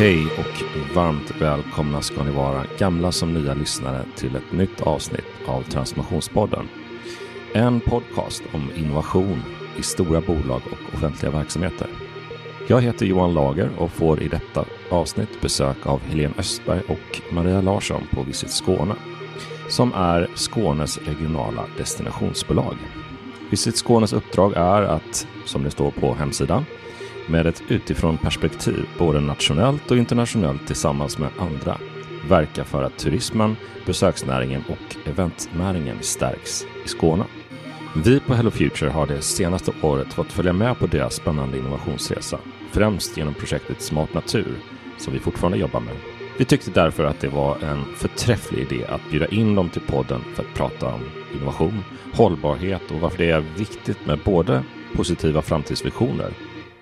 Hej och varmt välkomna ska ni vara, gamla som nya lyssnare, till ett nytt avsnitt av Transformationspodden. En podcast om innovation i stora bolag och offentliga verksamheter. Jag heter Johan Lager och får i detta avsnitt besök av Helene Östberg och Maria Larsson på Visit Skåne, som är Skånes regionala destinationsbolag. Visit Skånes uppdrag är att, som det står på hemsidan, med ett utifrån perspektiv både nationellt och internationellt tillsammans med andra verka för att turismen, besöksnäringen och eventnäringen stärks i Skåne. Vi på Hello Future har det senaste året fått följa med på deras spännande innovationsresa, främst genom projektet Smart Natur som vi fortfarande jobbar med. Vi tyckte därför att det var en förträfflig idé att bjuda in dem till podden för att prata om innovation, hållbarhet och varför det är viktigt med både positiva framtidsvisioner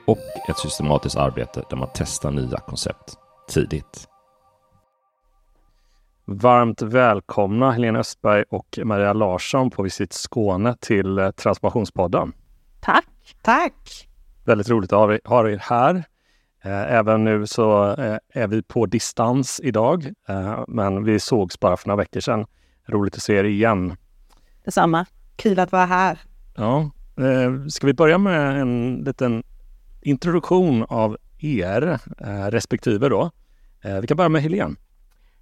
och ett systematiskt arbete där man testar nya koncept tidigt. Varmt välkomna Helena Östberg och Maria Larsson på Visit Skåne till eh, Transformationspodden. Tack! Tack! Väldigt roligt att ha er här. Eh, även nu så eh, är vi på distans idag, men vi sågs bara för några veckor sedan. Roligt att se er igen. Detsamma. Kul att vara här. Ja. Ska vi börja med en liten introduktion av er respektive då? Vi kan börja med Helene.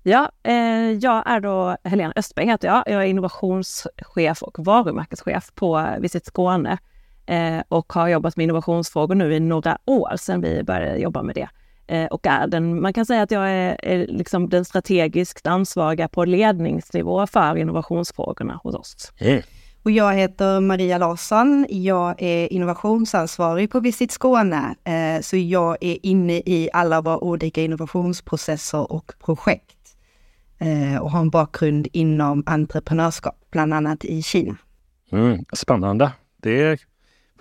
Ja, eh, jag är då Helena Östberg heter jag. Jag är innovationschef och varumärkeschef på Visit Skåne eh, och har jobbat med innovationsfrågor nu i några år sedan vi började jobba med det. Eh, och är den, man kan säga att jag är, är liksom den strategiskt ansvariga på ledningsnivå för innovationsfrågorna hos oss. Mm. Och jag heter Maria Larsson. Jag är innovationsansvarig på Visit Skåne, eh, så jag är inne i alla våra olika innovationsprocesser och projekt eh, och har en bakgrund inom entreprenörskap, bland annat i Kina. Mm, spännande. Det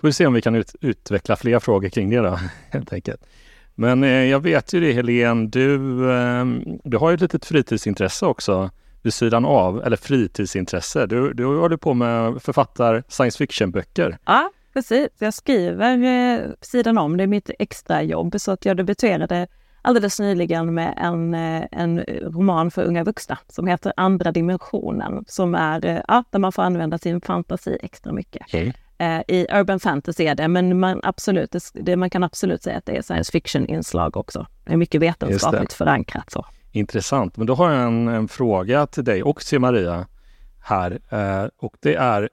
får vi se om vi kan ut, utveckla fler frågor kring det då, helt enkelt. Men eh, jag vet ju det Helene, du, du har ju ett litet fritidsintresse också vid sidan av, eller fritidsintresse. Du, du håller på med författar science fiction-böcker. Ja, precis. Jag skriver eh, sidan om, det är mitt extrajobb, så att jag debuterade alldeles nyligen med en, eh, en roman för unga vuxna som heter Andra dimensionen, som är eh, ja, där man får använda sin fantasi extra mycket. Okay. Eh, I urban fantasy är det, men man, absolut, det, man kan absolut säga att det är science fiction-inslag också. Det är mycket vetenskapligt förankrat. Så. Intressant. Men då har jag en, en fråga till dig och till Maria här. Eh, och det är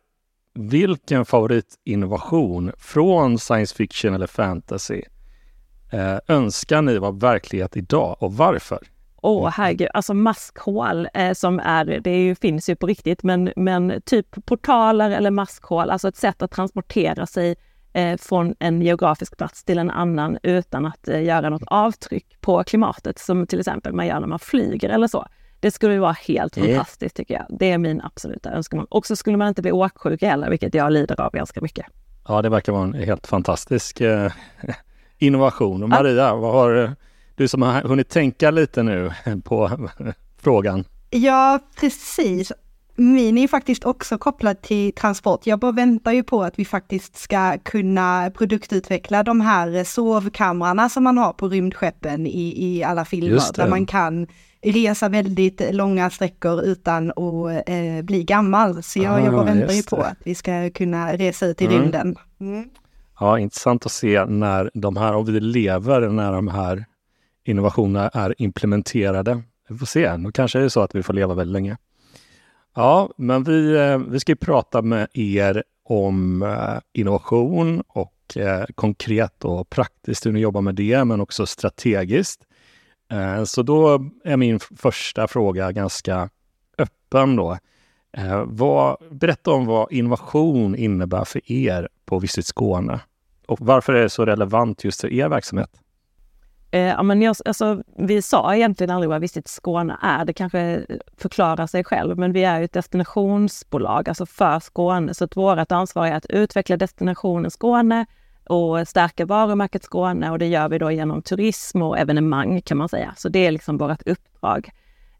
vilken favoritinnovation från science fiction eller fantasy eh, önskar ni var verklighet idag och varför? Åh oh, herregud, alltså maskhål eh, som är, det är ju, finns ju på riktigt, men, men typ portaler eller maskhål, alltså ett sätt att transportera sig eh, från en geografisk plats till en annan utan att eh, göra något avtryck på klimatet, som till exempel man gör när man flyger eller så. Det skulle vara helt mm. fantastiskt tycker jag. Det är min absoluta önskan. Och så skulle man inte bli åksjuk heller, vilket jag lider av ganska mycket. Ja, det verkar vara en helt fantastisk eh, innovation. Och Maria, vad har du som har hunnit tänka lite nu på frågan? Ja, precis. Min är faktiskt också kopplad till transport. Jag bara väntar ju på att vi faktiskt ska kunna produktutveckla de här sovkamrarna som man har på rymdskeppen i, i alla filmer. Där man kan resa väldigt långa sträckor utan att eh, bli gammal. Så jag, ah, jag bara väntar ju på att vi ska kunna resa ut i mm. rymden. Mm. Ja, intressant att se när de här, om vi lever när de här innovationerna är implementerade. Vi får se, då kanske det är så att vi får leva väldigt länge. Ja, men vi, eh, vi ska prata med er om eh, innovation och eh, konkret och praktiskt hur ni jobbar med det, men också strategiskt. Så då är min första fråga ganska öppen då. Vad, berätta om vad innovation innebär för er på Visit Skåne och varför är det så relevant just för er verksamhet? Eh, ja, men jag, alltså, vi sa egentligen aldrig vad Visit Skåne är. Det kanske förklarar sig själv, men vi är ett destinationsbolag, alltså för Skåne. Så att vårt ansvar är att utveckla destinationen Skåne och stärka varumärket Skåne och det gör vi då genom turism och evenemang kan man säga. Så det är liksom vårt uppdrag.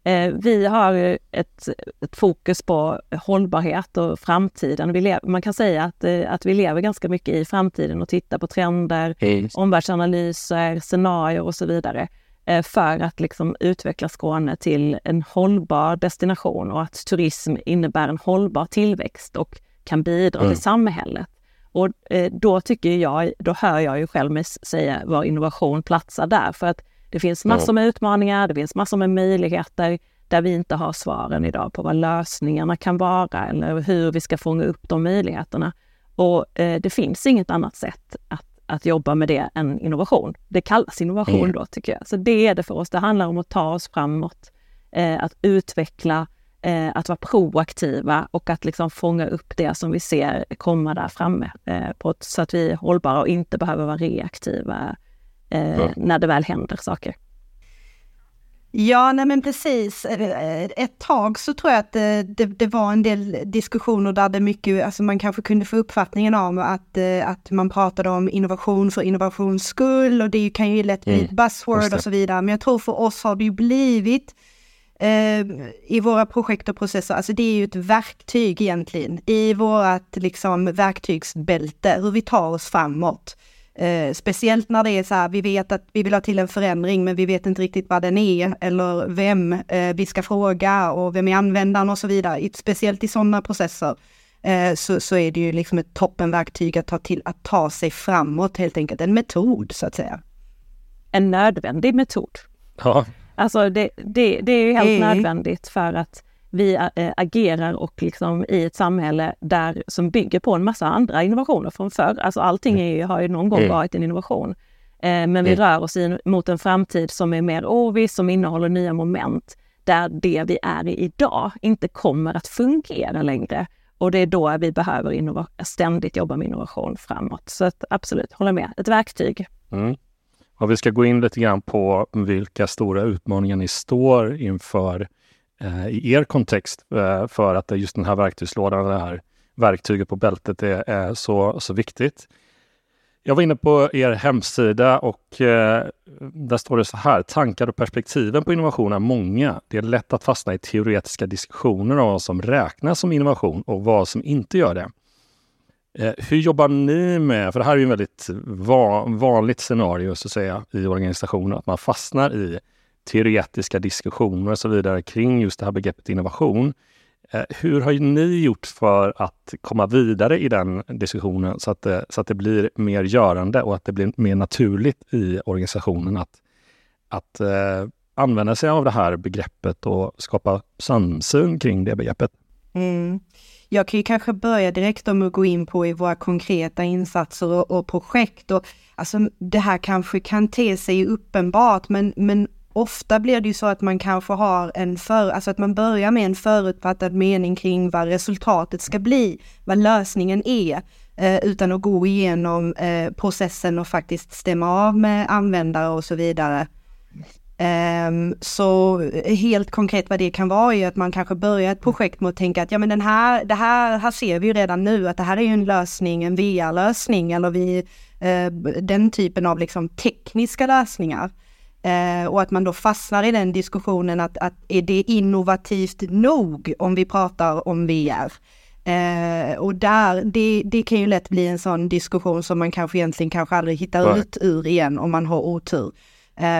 Eh, vi har ett, ett, fokus på hållbarhet och framtiden. Man kan säga att, eh, att vi lever ganska mycket i framtiden och tittar på trender, hey. omvärldsanalyser, scenarier och så vidare. eh, för att liksom utveckla Skåne till en hållbar destination och att turism innebär en hållbar tillväxt och kan bidra mm. till samhället. Och då tycker jag, då hör jag ju själv mig säga var innovation platsar där. För att det finns massor med utmaningar, det finns massor med möjligheter där vi inte har svaren idag på vad lösningarna kan vara eller hur vi ska fånga upp de möjligheterna. Och eh, det finns inget annat sätt att, att jobba med det än innovation. Det kallas innovation mm. då tycker jag. Så det är det för oss. Det handlar om att ta oss framåt, eh, att utveckla, eh, att vara proaktiva och att liksom fånga upp det som vi ser komma där framme eh, på ett, så att vi är hållbara och inte behöver vara reaktiva mm. när det väl händer saker. Ja, nej men precis. Eh, ett tag så tror jag att det, det, det, var en del diskussioner där det mycket, alltså man kanske kunde få uppfattningen om att, eh, att man pratade om innovation för innovations skull och det kan ju lätt bli mm, buzzword och så vidare. Men jag tror för oss har det ju blivit eh, i våra projekt och processer, alltså det är ju ett verktyg egentligen i vårat liksom verktygsbälte, hur vi tar oss framåt. Eh, speciellt när det är så här, vi vet att vi vill ha till en förändring men vi vet inte riktigt vad den är eller vem eh, vi ska fråga och vem är användaren och så vidare. Speciellt i sådana processer eh, så, så är det ju liksom ett toppenverktyg att ta till att ta sig framåt helt enkelt. En metod så att säga. En nödvändig metod. Ja. Alltså det, det, det är ju helt nödvändigt för att vi äh, agerar och liksom i ett samhälle där, som bygger på en massa andra innovationer från förr. Alltså allting är, har ju någon gång mm. varit en innovation. Eh, men vi mm. rör oss in mot en framtid som är mer oviss, som innehåller nya moment, där det vi är i idag inte kommer att fungera längre. Och det är då vi behöver ständigt jobba med innovation framåt. Så att, absolut, håller med. Ett verktyg. Mm. Och vi ska gå in lite grann på vilka stora utmaningar ni står inför Eh, Eh, i er kontext eh, för att just den här verktygslådan, det här verktyget på bältet är, är så, så viktigt. Jag var inne på er hemsida och eh, där står det så här. Tankar och perspektiven på innovation är många. Det är lätt att fastna i teoretiska diskussioner om vad som räknas som innovation och vad som inte gör det. Eh, hur jobbar ni med, för det här är ju ett väldigt va vanligt scenario så att säga i organisationer, att man fastnar i teoretiska diskussioner och så vidare kring just det här begreppet innovation. Eh, hur har ni gjort för att komma vidare i den diskussionen så att, det, så att det blir mer görande och att det blir mer naturligt i organisationen att, att eh, använda sig av det här begreppet och skapa samsyn kring det begreppet? Mm. Jag kan ju kanske börja direkt med att gå in på i våra konkreta insatser och, och projekt. Och, alltså, det här kanske kan te sig uppenbart, men, men ofta blir det ju så att man kanske har en för, alltså att man börjar med en förutfattad mening kring vad resultatet ska bli, vad lösningen är, eh, utan att gå igenom eh, processen och faktiskt stämma av med användare och så vidare. Um, så eh, helt konkret vad det kan vara är att man kanske börjar ett projekt med att tänka att ja men den här, det här, här ser vi ju redan nu att det här är ju en lösning, en VR-lösning eller vi, uh, den typen av liksom tekniska lösningar. Eh, och att man då fastnar i den diskussionen att, att är det innovativt nog om vi pratar om VR? Eh, och där, det, det kan ju lätt bli en sån diskussion som man kanske egentligen kanske aldrig hittar Nej. ut ur igen om man har otur.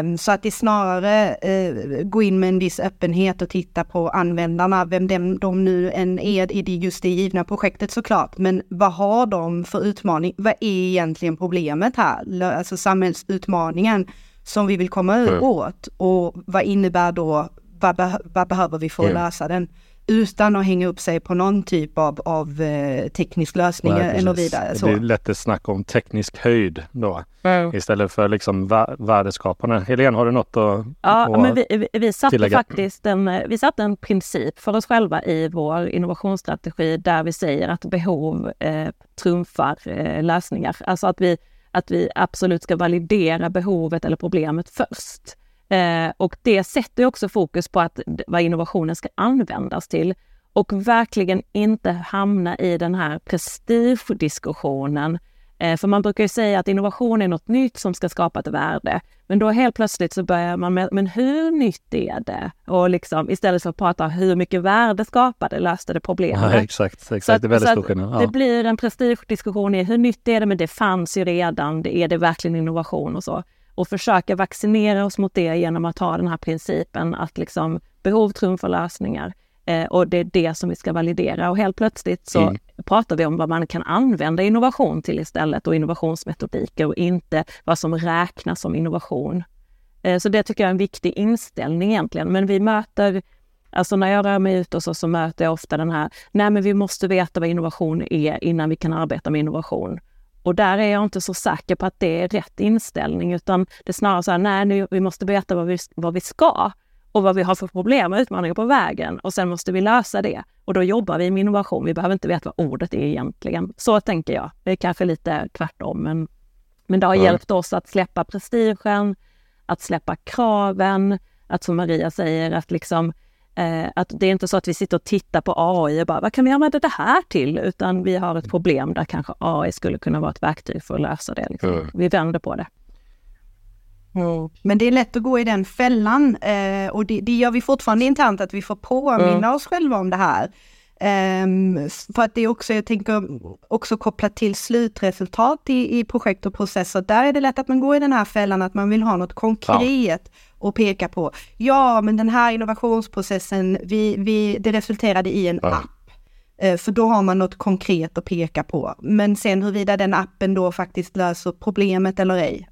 Um, så att det snarare uh, gå in med en viss öppenhet och titta på användarna, vem de, de nu än är i det just det givna projektet såklart. Men vad har de för utmaning? Vad är egentligen problemet här? Alltså samhällsutmaningen som vi vill komma mm. åt och vad innebär då, vad, be vad behöver vi för att mm. lösa den? Utan att hänga upp sig på någon typ av, av eh, teknisk lösning Nej, eller vidare. Så. Det blir lätt att snacka om teknisk höjd då mm. istället för liksom värdeskapande. Helene, har du något att, ja, att men vi, vi, vi satte tillägga? faktiskt en, vi satte en princip för oss själva i vår innovationsstrategi där vi säger att behov eh, trumfar eh, lösningar. Alltså att vi att vi absolut ska validera behovet eller problemet först. Eh, och det sätter också fokus på att vad innovationen ska användas till och verkligen inte hamna i den här prestigediskussionen Eh, för man brukar ju säga att innovation är något nytt som ska skapa ett värde. Men då helt plötsligt så börjar man med, men hur nytt är det? Och liksom istället för att prata hur mycket värde skapade, löste det problemet? Ja, exakt, exakt. Att, det är väldigt stor skillnad. Ja. Det blir en prestigediskussion i hur nytt är det, men det fanns ju redan, det är det verkligen innovation och så. och försöka vaccinera oss mot det genom att ha den här principen att liksom behov trumfar lösningar. Eh, och det är det som vi ska validera och helt plötsligt så mm. pratar vi om vad man kan använda innovation till istället och innovationsmetodiker och inte vad som räknas som innovation. Eh, så det tycker jag är en viktig inställning egentligen. Men vi möter, alltså när jag rör mig ut och så, så möter jag ofta den här, nej men vi måste veta vad innovation är innan vi kan arbeta med innovation. Och där är jag inte så säker på att det är rätt inställning, utan det är snarare så här, nej, nu, vi måste veta vad vi, vad vi ska och vad vi har för problem och utmaningar på vägen och sen måste vi lösa det. Och då jobbar vi med innovation. Vi behöver inte veta vad ordet är egentligen. Så tänker jag. Det är kanske lite tvärtom, men, men det har mm. hjälpt oss att släppa prestigen, att släppa kraven, att som Maria säger, att liksom eh, att det är inte så att vi sitter och tittar på AI och bara, vad kan vi använda det här till? Utan vi har ett problem där kanske AI skulle kunna vara ett verktyg för att lösa det. Liksom. Mm. Vi vänder på det. Mm. Men det är lätt att gå i den fällan eh, och det, det, gör vi fortfarande internt att vi får påminna mm. oss själva om det här. Um, för att det är också, jag tänker också kopplat till slutresultat i, i projekt och processer. Där är det lätt att man går i den här fällan att man vill ha något konkret ja. att peka på. Ja, men den här innovationsprocessen, vi, vi, det resulterade i en ja. app. För då har man något konkret att peka på. Men sen huruvida den appen då faktiskt löser problemet eller ej.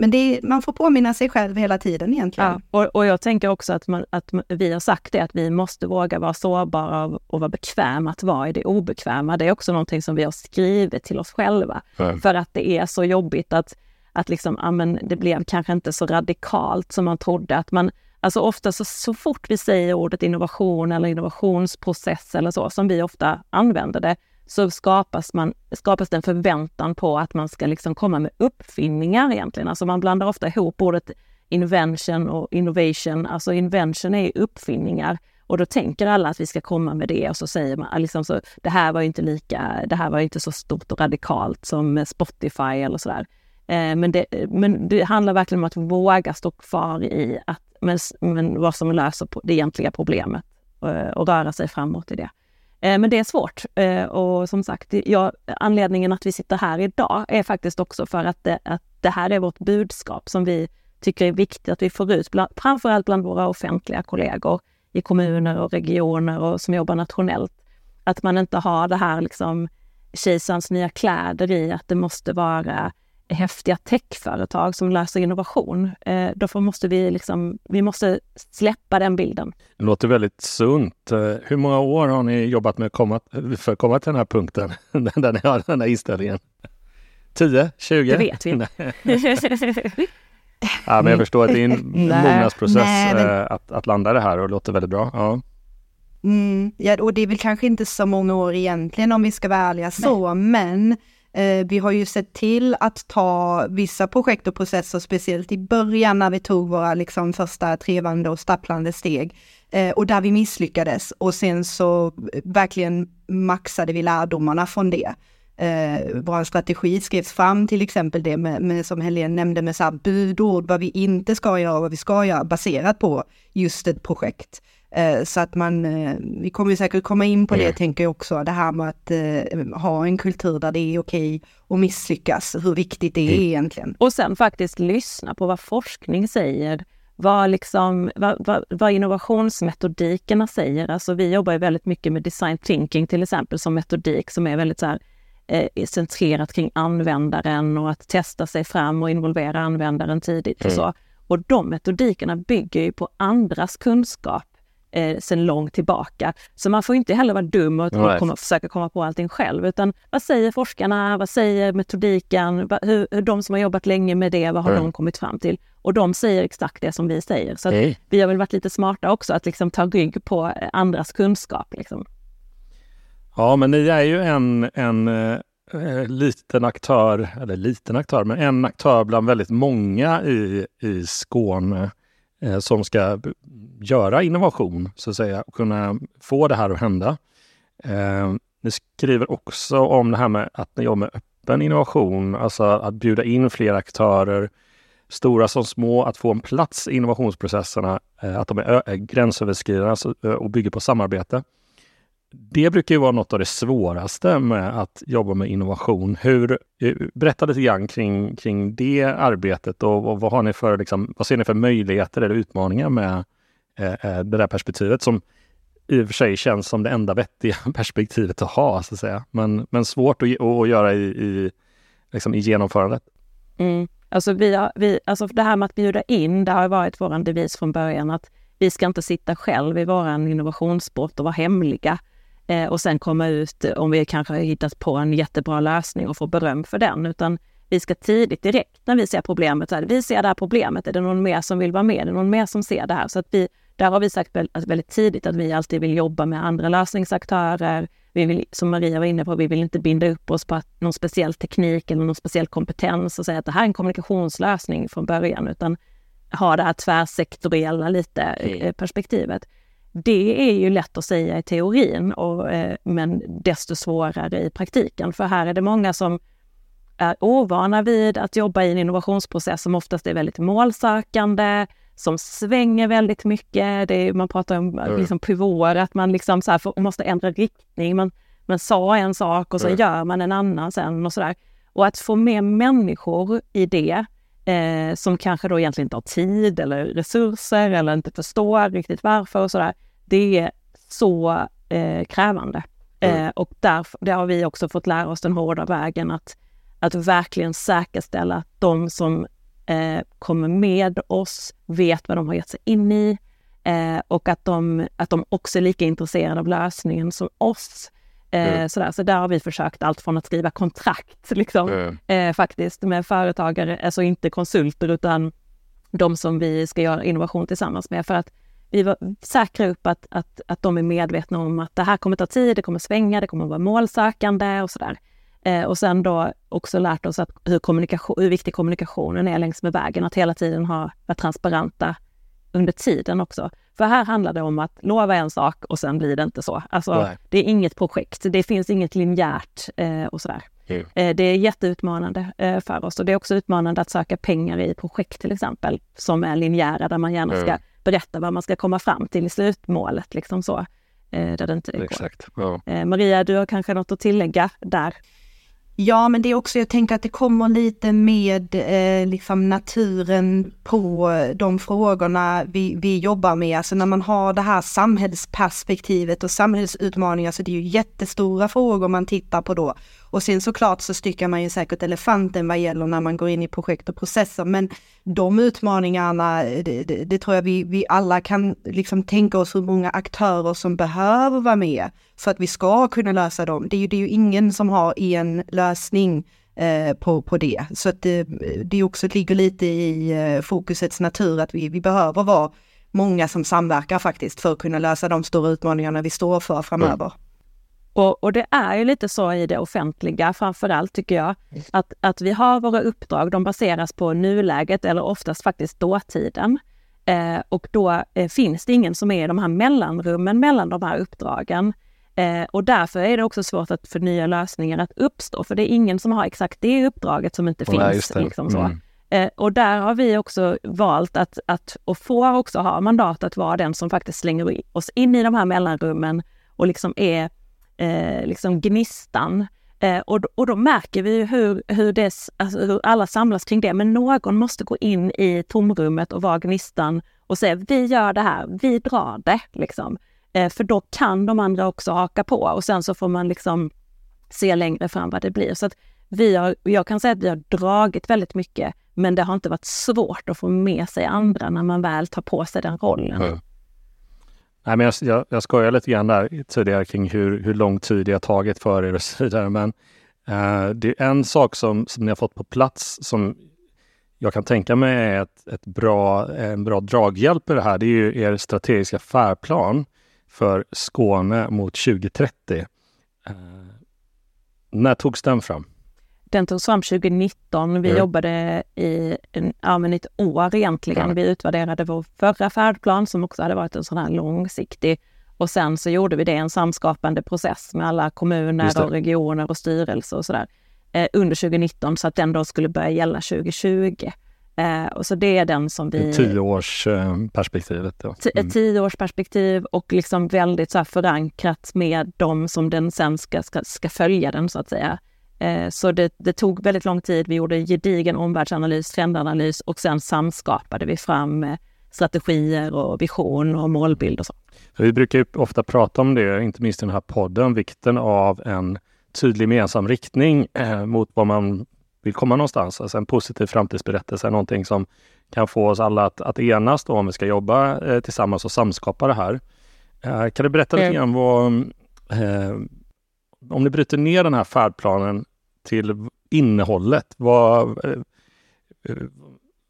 Men är, man får påminna sig själv hela tiden egentligen. Ja, och, och jag tänker också att, man, att vi har sagt det, att vi måste våga vara sårbara och vara bekväma att vara i det obekväma. Det är också någonting som vi har skrivit till oss själva. Mm. För att det är så jobbigt att, att liksom, ja, men det blev kanske inte så radikalt som man trodde. Att man, alltså ofta så, så fort vi säger ordet innovation eller innovationsprocess eller så, som vi ofta använder det, så skapas, man, skapas det en förväntan på att man ska liksom komma med uppfinningar egentligen. Alltså man blandar ofta ihop ordet invention och innovation. Alltså invention är uppfinningar och då tänker alla att vi ska komma med det och så säger man ah, liksom så, det här var inte lika, det här var inte så stort och radikalt som Spotify eller sådär. Eh, men, det, men det handlar verkligen om att våga stå kvar i att, men, men vad som löser det egentliga problemet eh, och röra sig framåt i det. Eh, men det är svårt eh, och som sagt, ja, anledningen att vi sitter här idag är faktiskt också för att det, att det här är vårt budskap som vi tycker är viktigt att vi får ut, bland, framförallt bland våra offentliga kollegor i kommuner och regioner och som jobbar nationellt. Att man inte har det här liksom kejsarens nya kläder i att det måste vara häftiga techföretag som löser innovation. Eh, därför måste vi, liksom, vi måste släppa den bilden. Det låter väldigt sunt. Eh, hur många år har ni jobbat med komma, för att komma till den här punkten, där ni har den här inställningen? 10? 20? Det vet vi inte. ja, men jag förstår att det är en mognadsprocess men... att, att landa det här och det låter väldigt bra. Ja. Mm, ja, och det är väl kanske inte så många år egentligen om vi ska vara ärliga så, Nej. men Eh, Eh, vi har ju sett till att ta vissa projekt och processer, speciellt i början när vi tog våra liksom första trevande och stapplande steg. Eh, och där vi misslyckades och sen så eh, verkligen maxade vi lärdomarna från det. Eh, vår strategi skrevs fram till exempel det med, med som Helene nämnde med så budord, vad vi inte ska göra och vad vi ska göra baserat på just ett projekt. Eh, så att man, eh, vi kommer säkert komma in på det mm. tänker jag också, det här med att eh, ha en kultur där det är okej att misslyckas, hur viktigt det är mm. egentligen. Och sen faktiskt lyssna på vad forskning säger, vad, liksom, vad, vad, vad innovationsmetodikerna säger. Alltså vi jobbar ju väldigt mycket med design thinking till exempel som metodik som är väldigt så här, eh, centrerat kring användaren och att testa sig fram och involvera användaren tidigt och mm. så. Och de metodikerna bygger ju på andras kunskap eh, sedan långt tillbaka. Så man får inte heller vara dum och, right. komma, försöka komma på allting själv, utan vad säger forskarna? Vad säger metodiken? Hur, hur de som har jobbat länge med det, vad har mm. de kommit fram till? Och de säger exakt det som vi säger. Så hey. vi har väl varit lite smarta också att liksom ta rygg på andras kunskap. Liksom. Ja, men ni är ju en, en eh, liten aktör, eller liten aktör, men en aktör bland väldigt många i, i Skåne eh, som ska göra innovation, så att säga, och kunna få det här att hända. Eh, ni skriver också om det här med att ni jobbar med öppen innovation, alltså att bjuda in fler aktörer, stora som små, att få en plats i innovationsprocesserna, eh, att de är gränsöverskridande alltså, eh, och bygger på samarbete det brukar ju vara något av det svåraste med att jobba med innovation. Hur, eh, berätta lite grann kring, kring det arbetet och, och vad, har ni för, liksom, vad ser ni för möjligheter eller utmaningar med eh, eh det där perspektivet som i och för sig känns som det enda vettiga perspektivet att ha, så att säga. Men, men svårt att, att göra i, i, liksom i genomförandet. Mm. Alltså, vi har, vi, alltså det här med att bjuda in, det har varit vår devis från början att vi ska inte sitta själv i vår innovationssport och vara hemliga och sen komma ut om vi kanske har hittat på en jättebra lösning och få beröm för den, utan vi ska tidigt direkt när vi ser problemet, så här, vi ser det här problemet, är det någon mer som vill vara med? Är det någon mer som ser det här? Så att vi, där har vi sagt väldigt tidigt att vi alltid vill jobba med andra lösningsaktörer. Vi vill, som Maria var inne på, vi vill inte binda upp oss på någon speciell teknik eller någon speciell kompetens och säga att det här är en kommunikationslösning från början, utan ha det här tvärsektoriella lite mm. Eh, perspektivet. Det är ju lätt att säga i teorin, och, eh, men desto svårare i praktiken. För här är det många som är ovana vid att jobba i en innovationsprocess som oftast är väldigt målsökande, som svänger väldigt mycket. Det är, man pratar om mm. liksom pivoter, att man liksom så här måste ändra riktning. Man, man sa en sak och så mm. gör man en annan sen och sådär. Och att få med människor i det, eh, som kanske då egentligen inte har tid eller resurser eller inte förstår riktigt varför och sådär. Det är så eh, krävande. Mm. Eh, och därför, det har vi också fått lära oss den hårda vägen att, att verkligen säkerställa att de som eh, kommer med oss, vet vad de har gett sig in i eh, och att de, att de också är lika intresserade av lösningen som oss. Mm. sådär. Så där har vi försökt allt från att skriva kontrakt liksom, mm. eh, faktiskt med företagare, alltså inte konsulter utan de som vi ska göra innovation tillsammans med för att vi var säkra upp att, att, att de är medvetna om att det här kommer ta tid, det kommer svänga, det kommer vara målsökande och sådär. Eh, och sen då också lärt oss att hur, kommunikation, hur viktig kommunikationen är längs med vägen, att hela tiden ha, vara transparenta under tiden också. För här handlar det om att lova en sak och sen blir det inte så. Alltså, det är inget projekt, det finns inget linjärt eh, och sådär. Mm. Eh, det är jätteutmanande eh, för oss och det är också utmanande att söka pengar i projekt till exempel, som är linjära, där man gärna ska mm. berätta vad man ska komma fram till i slutmålet. Liksom så, eh, där det inte Exakt. Ja. Eh, Maria, du har kanske något att tillägga där? Ja, men det är också, jag tänker att det kommer lite med eh, liksom naturen på de frågorna vi, vi jobbar med. Alltså när man har det här samhällsperspektivet och samhällsutmaningar så det är ju jättestora frågor man tittar på då. Och sen såklart så styckar man ju säkert elefanten vad gäller när man går in i projekt och processer. Men de utmaningarna, det, det, det tror jag vi, vi alla kan liksom tänka oss hur många aktörer som behöver vara med för att vi ska kunna lösa dem. Det är ju, det är ju ingen som har en lösning eh, på, på det. Så att eh, det, det också ligger lite i eh, fokusets natur att vi, vi behöver vara många som samverkar faktiskt för att kunna lösa de stora utmaningarna vi står för framöver. Mm. Och, och, det är ju lite så i det offentliga framför allt tycker jag, att, att vi har våra uppdrag, de baseras på nuläget eller oftast faktiskt dåtiden. Eh, och då eh, finns det ingen som är i de här mellanrummen mellan de här uppdragen. Eh, och därför är det också svårt att för nya lösningar att uppstå, för det är ingen som har exakt det uppdraget som inte Nej, finns. Liksom så. Mm. Eh, och där har vi också valt att, att, och får också ha mandat att vara den som faktiskt slänger oss in i de här mellanrummen och liksom är eh, liksom gnistan. Eh, och, och då märker vi hur, hur, det, alltså hur alla samlas kring det. Men någon måste gå in i tomrummet och vara gnistan och säga vi gör det här, vi drar det. Liksom. Eh, för då kan de andra också haka på och sen så får man liksom se längre fram vad det blir. Så att vi har, jag kan säga att vi har dragit väldigt mycket, men det har inte varit svårt att få med sig andra när man väl tar på sig den rollen. Mm. Nej, men jag, jag, jag skojar lite grann där tidigare kring hur, hur lång tid det har tagit för er och så vidare. Men eh, det är en sak som, som ni har fått på plats som jag kan tänka mig är ett, ett bra, en bra draghjälp i det här. Det är ju er strategiska färdplan för Skåne mot 2030. Eh, när togs den fram? Den togs fram 2019. Vi mm. jobbade i en, ja, men ett år egentligen. Mm. Vi utvärderade vår förra färdplan som också hade varit en sån här långsiktig. Och sen så gjorde vi det en samskapande process med alla kommuner och regioner och styrelser och sådär eh, under 2019 så att den då skulle börja gälla 2020. Eh, och så det är den som vi... Tioårsperspektivet. Ja. Mm. Tioårsperspektiv och liksom väldigt så förankrat med de som den sen ska, ska, ska följa den så att säga. Eh, så det, det, tog väldigt lång tid. Vi gjorde gedigen omvärldsanalys, trendanalys och sen samskapade vi fram eh, strategier och vision och målbild och så. Vi brukar ju ofta prata om det, inte minst i den här podden, vikten av en tydlig gemensam riktning eh, mot vad man vill komma någonstans. Alltså en positiv framtidsberättelse, någonting som kan få oss alla att, att enas då om vi ska jobba tillsammans och samskapa det här. Kan du berätta lite grann vad, om ni bryter ner den här färdplanen till innehållet, vad, eh, eh,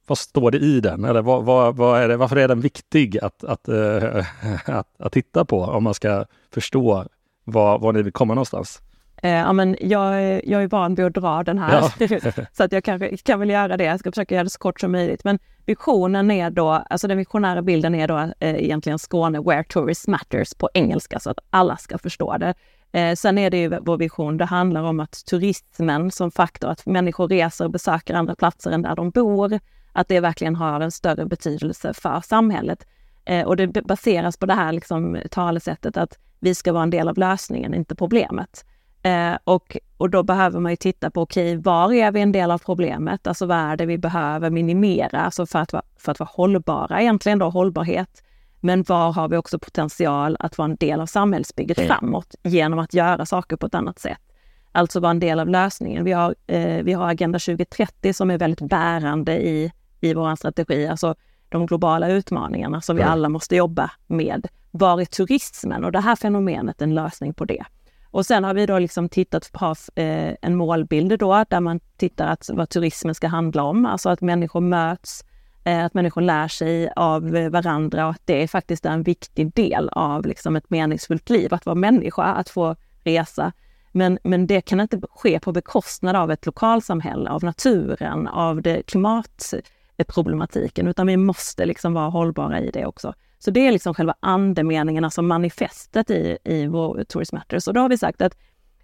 vad står det i den? Eller vad, vad, vad är det, varför är den viktig att, att, äh, att, att, titta på om man ska förstå var, var ni vill komma någonstans? Eh, ja, men jag, jag är van vid att dra den här, ja. så att jag kanske kan väl göra det. Jag ska försöka göra det så kort som möjligt. Men visionen är då, alltså den visionära bilden är då eh, egentligen Skåne where tourist matters på engelska, så att alla ska förstå det. Eh, sen är det ju vår vision, det handlar om att turismen som faktor, att människor reser och besöker andra platser än där de bor, att det verkligen har en större betydelse för samhället. Eh, och det baseras på det här liksom, talesättet att vi ska vara en del av lösningen, inte problemet. Eh, och, och då behöver man ju titta på, okej, okay, var är vi en del av problemet? Alltså vad är det vi behöver minimera, alltså för att, för att vara hållbara, egentligen då hållbarhet. Men var har vi också potential att vara en del av samhällsbygget mm. framåt genom att göra saker på ett annat sätt? Alltså vara en del av lösningen. Vi har, eh, vi har Agenda 2030 som är väldigt bärande i, i vår strategi, alltså de globala utmaningarna som vi mm. alla måste jobba med. Var är turismen? Och det här fenomenet en lösning på det. Och sen har vi då liksom tittat på eh, en målbild då, där man tittar att vad turismen ska handla om, alltså att människor möts, Eh, att människor lär sig av varandra och att det är faktiskt en viktig del av liksom ett meningsfullt liv, att vara människa, att få resa. Men, men det kan inte ske på bekostnad av ett lokalsamhälle, av naturen, av det klimatproblematiken, utan vi måste liksom vara hållbara i det också. Så det är liksom själva andemeningen, alltså manifestet i, i vår Tourism Matters. Och då har vi sagt att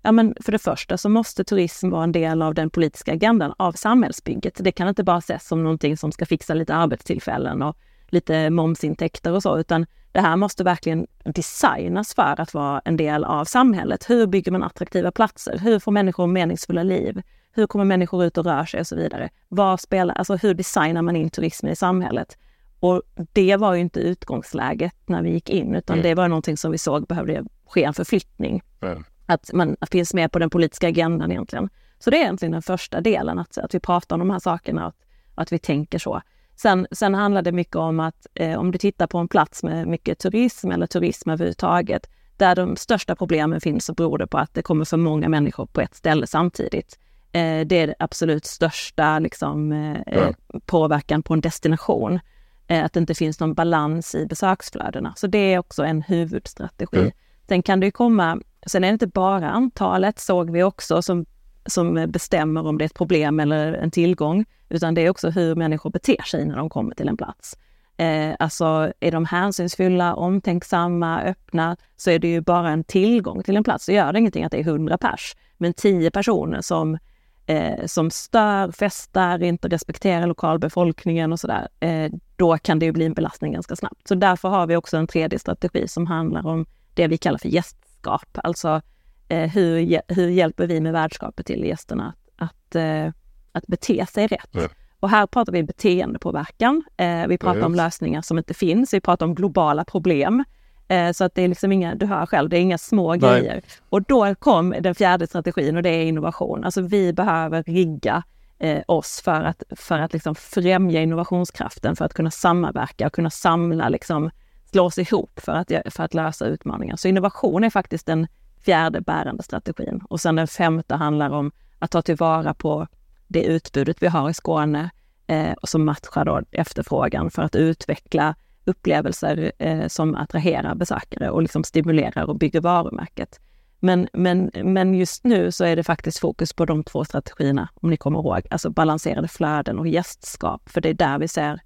ja, men för det första så måste turism vara en del av den politiska agendan, av samhällsbygget. Det kan inte bara ses som någonting som ska fixa lite arbetstillfällen och lite momsintäkter och så, utan det här måste verkligen designas för att vara en del av samhället. Hur bygger man attraktiva platser? Hur får människor meningsfulla liv? Hur kommer människor ut och rör sig och så vidare? Vad spelar, alltså hur designar man in turismen i samhället? Och det var ju inte utgångsläget när vi gick in, utan mm. det var någonting som vi såg behövde ske en förflyttning. Mm. Att man finns med på den politiska agendan egentligen. Så det är egentligen den första delen, att, att vi pratar om de här sakerna och att, vi tänker så. Sen, sen handlar det mycket om att eh, om du tittar på en plats med mycket turism eller turism överhuvudtaget, där de största problemen finns så beror det på att det kommer för många människor på ett ställe samtidigt. Eh, det är det absolut största liksom, eh, ja. påverkan på en destination. Eh, att det inte finns någon balans i besöksflödena. Så det är också en huvudstrategi. Mm. Sen kan det ju komma, sen är det inte bara antalet såg vi också som, som bestämmer om det är ett problem eller en tillgång, utan det är också hur människor beter sig när de kommer till en plats. Eh, alltså är de hänsynsfulla, omtänksamma, öppna, så är det ju bara en tillgång till en plats. Så gör det ingenting att det är 100 pers, men 10 personer som eh, som stör, festar, inte respekterar lokalbefolkningen och sådär, eh, då kan det ju bli en belastning ganska snabbt. Så därför har vi också en tredje strategi som handlar om det vi kallar för gäst gästskap. Alltså eh, hur, hur hjälper vi med värdskapet till gästerna att, att, eh, att bete sig rätt? Ja. Och här pratar vi beteendepåverkan. Eh, vi pratar ja, om lösningar som inte finns. Vi pratar om globala problem. Eh, så att det är liksom inga, du hör själv, det är inga små Nej. grejer. Och då kom den fjärde strategin och det är innovation. Alltså vi behöver rigga eh, oss för att, för att liksom främja innovationskraften, för att kunna samverka och kunna samla, liksom, slås ihop för att, för att lösa utmaningar. Så innovation är faktiskt den fjärde bärande strategin. Och sen den femte handlar om att ta tillvara på det utbudet vi har i Skåne eh, och som matchar då efterfrågan för att utveckla upplevelser eh, som attraherar besökare och liksom stimulerar och bygger varumärket. Men, men, men just nu så är det faktiskt fokus på de två strategierna, om ni kommer ihåg, alltså balanserade flöden och gästskap, för det är där vi ser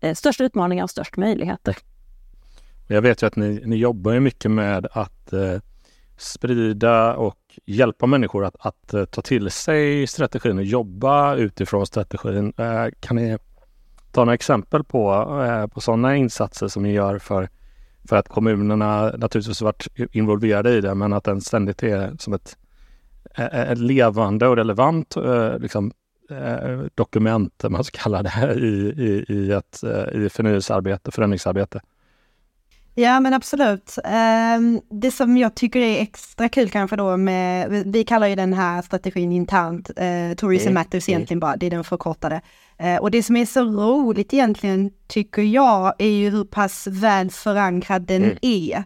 eh, störst utmaningar och störst möjligheter. Jag vet ju att ni, ni jobbar ju mycket med att eh, sprida och hjälpa människor att, att eh, ta till sig strategin och jobba utifrån strategin. Eh, kan ni ta några exempel på, eh, på sådana insatser som ni gör för, för att kommunerna naturligtvis varit involverade i det, men att den ständigt är som ett, ett levande och relevant eh, liksom, eh, dokument, man ska kalla det, i, i, i ett eh, i förnyelsearbete, förändringsarbete. Ja men absolut. Ehm, det som jag tycker är extra kul kanske då med, vi kallar ju den här strategin internt, eh, Tourism mm. Matters mm. egentligen bara, det är den förkortade. Eh, och det som är så roligt egentligen tycker jag är ju hur pass väl förankrad den mm. är.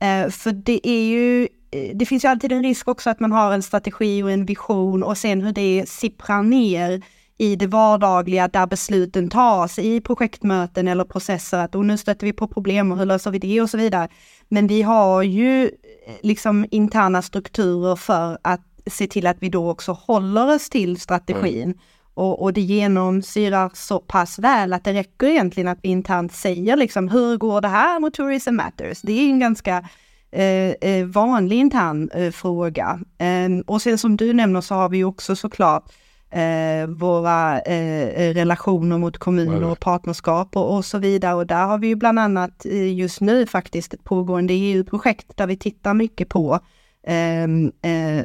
Eh, för det är ju, det finns ju alltid en risk också att man har en strategi och en vision och sen hur det sipprar ner i det vardagliga där besluten tas i projektmöten eller processer att och nu stöter vi på problem och hur löser vi det och så vidare. Men vi har ju eh, liksom interna strukturer för att se till att vi då också håller oss till strategin. Mm. Och, och det genomsyrar så pass väl att det räcker egentligen att vi internt säger liksom hur går det här mot Tourism Matters? Det är en ganska eh, eh vanlig intern eh, fråga. Eh, och sen som du nämner så har vi också såklart eh, våra eh, eh, relationer mot kommuner och partnerskap och, och, så vidare. Och där har vi ju bland annat eh, just nu faktiskt ett pågående EU-projekt där vi tittar mycket på ehm, eh,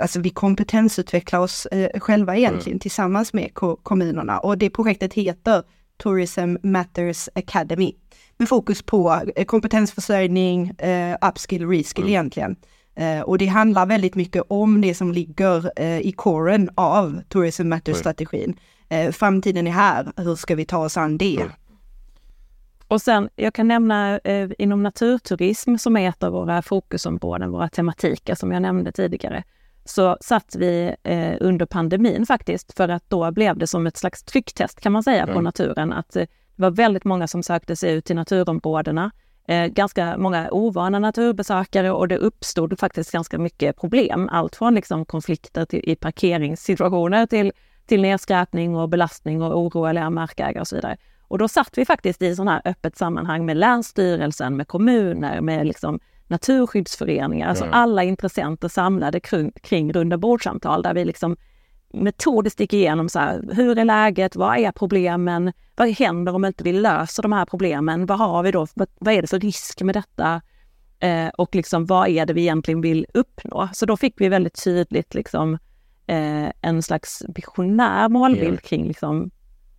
Alltså vi kompetensutvecklar oss eh, själva egentligen mm. tillsammans med ko kommunerna och det projektet heter Tourism Matters Academy med fokus på kompetensförsörjning, upskill, reskill mm. egentligen. Eh, och det handlar väldigt mycket om det som ligger eh, i coren av Tourism Matters-strategin. Eh, framtiden är här, hur ska vi ta oss an det? Och sen, jag kan nämna eh, inom naturturism som är ett av våra fokusområden, våra tematiker som jag nämnde tidigare, så satt vi eh, under pandemin faktiskt, för att då blev det som ett slags trycktest kan man säga mm. på naturen, att eh, det var väldigt många som sökte sig ut till naturområdena eh, ganska många ovana naturbesökare och det uppstod faktiskt ganska mycket problem. Allt från liksom konflikter till, i parkeringssituationer till, till nedskräpning och belastning och oroliga markägare och så vidare. Och då satt vi faktiskt i sådana här öppet sammanhang med Länsstyrelsen, med kommuner, med liksom naturskyddsföreningar, alltså alla intressenter samlade kring, kring runda bordsamtal där vi liksom metodiskt gick igenom så här, hur är läget, vad är problemen, vad händer om inte vi löser de här problemen, vad har vi då, vad, vad är det för risk med detta? Eh, och liksom vad är det vi egentligen vill uppnå? Så då fick vi väldigt tydligt liksom eh, en slags visionär målbild kring liksom,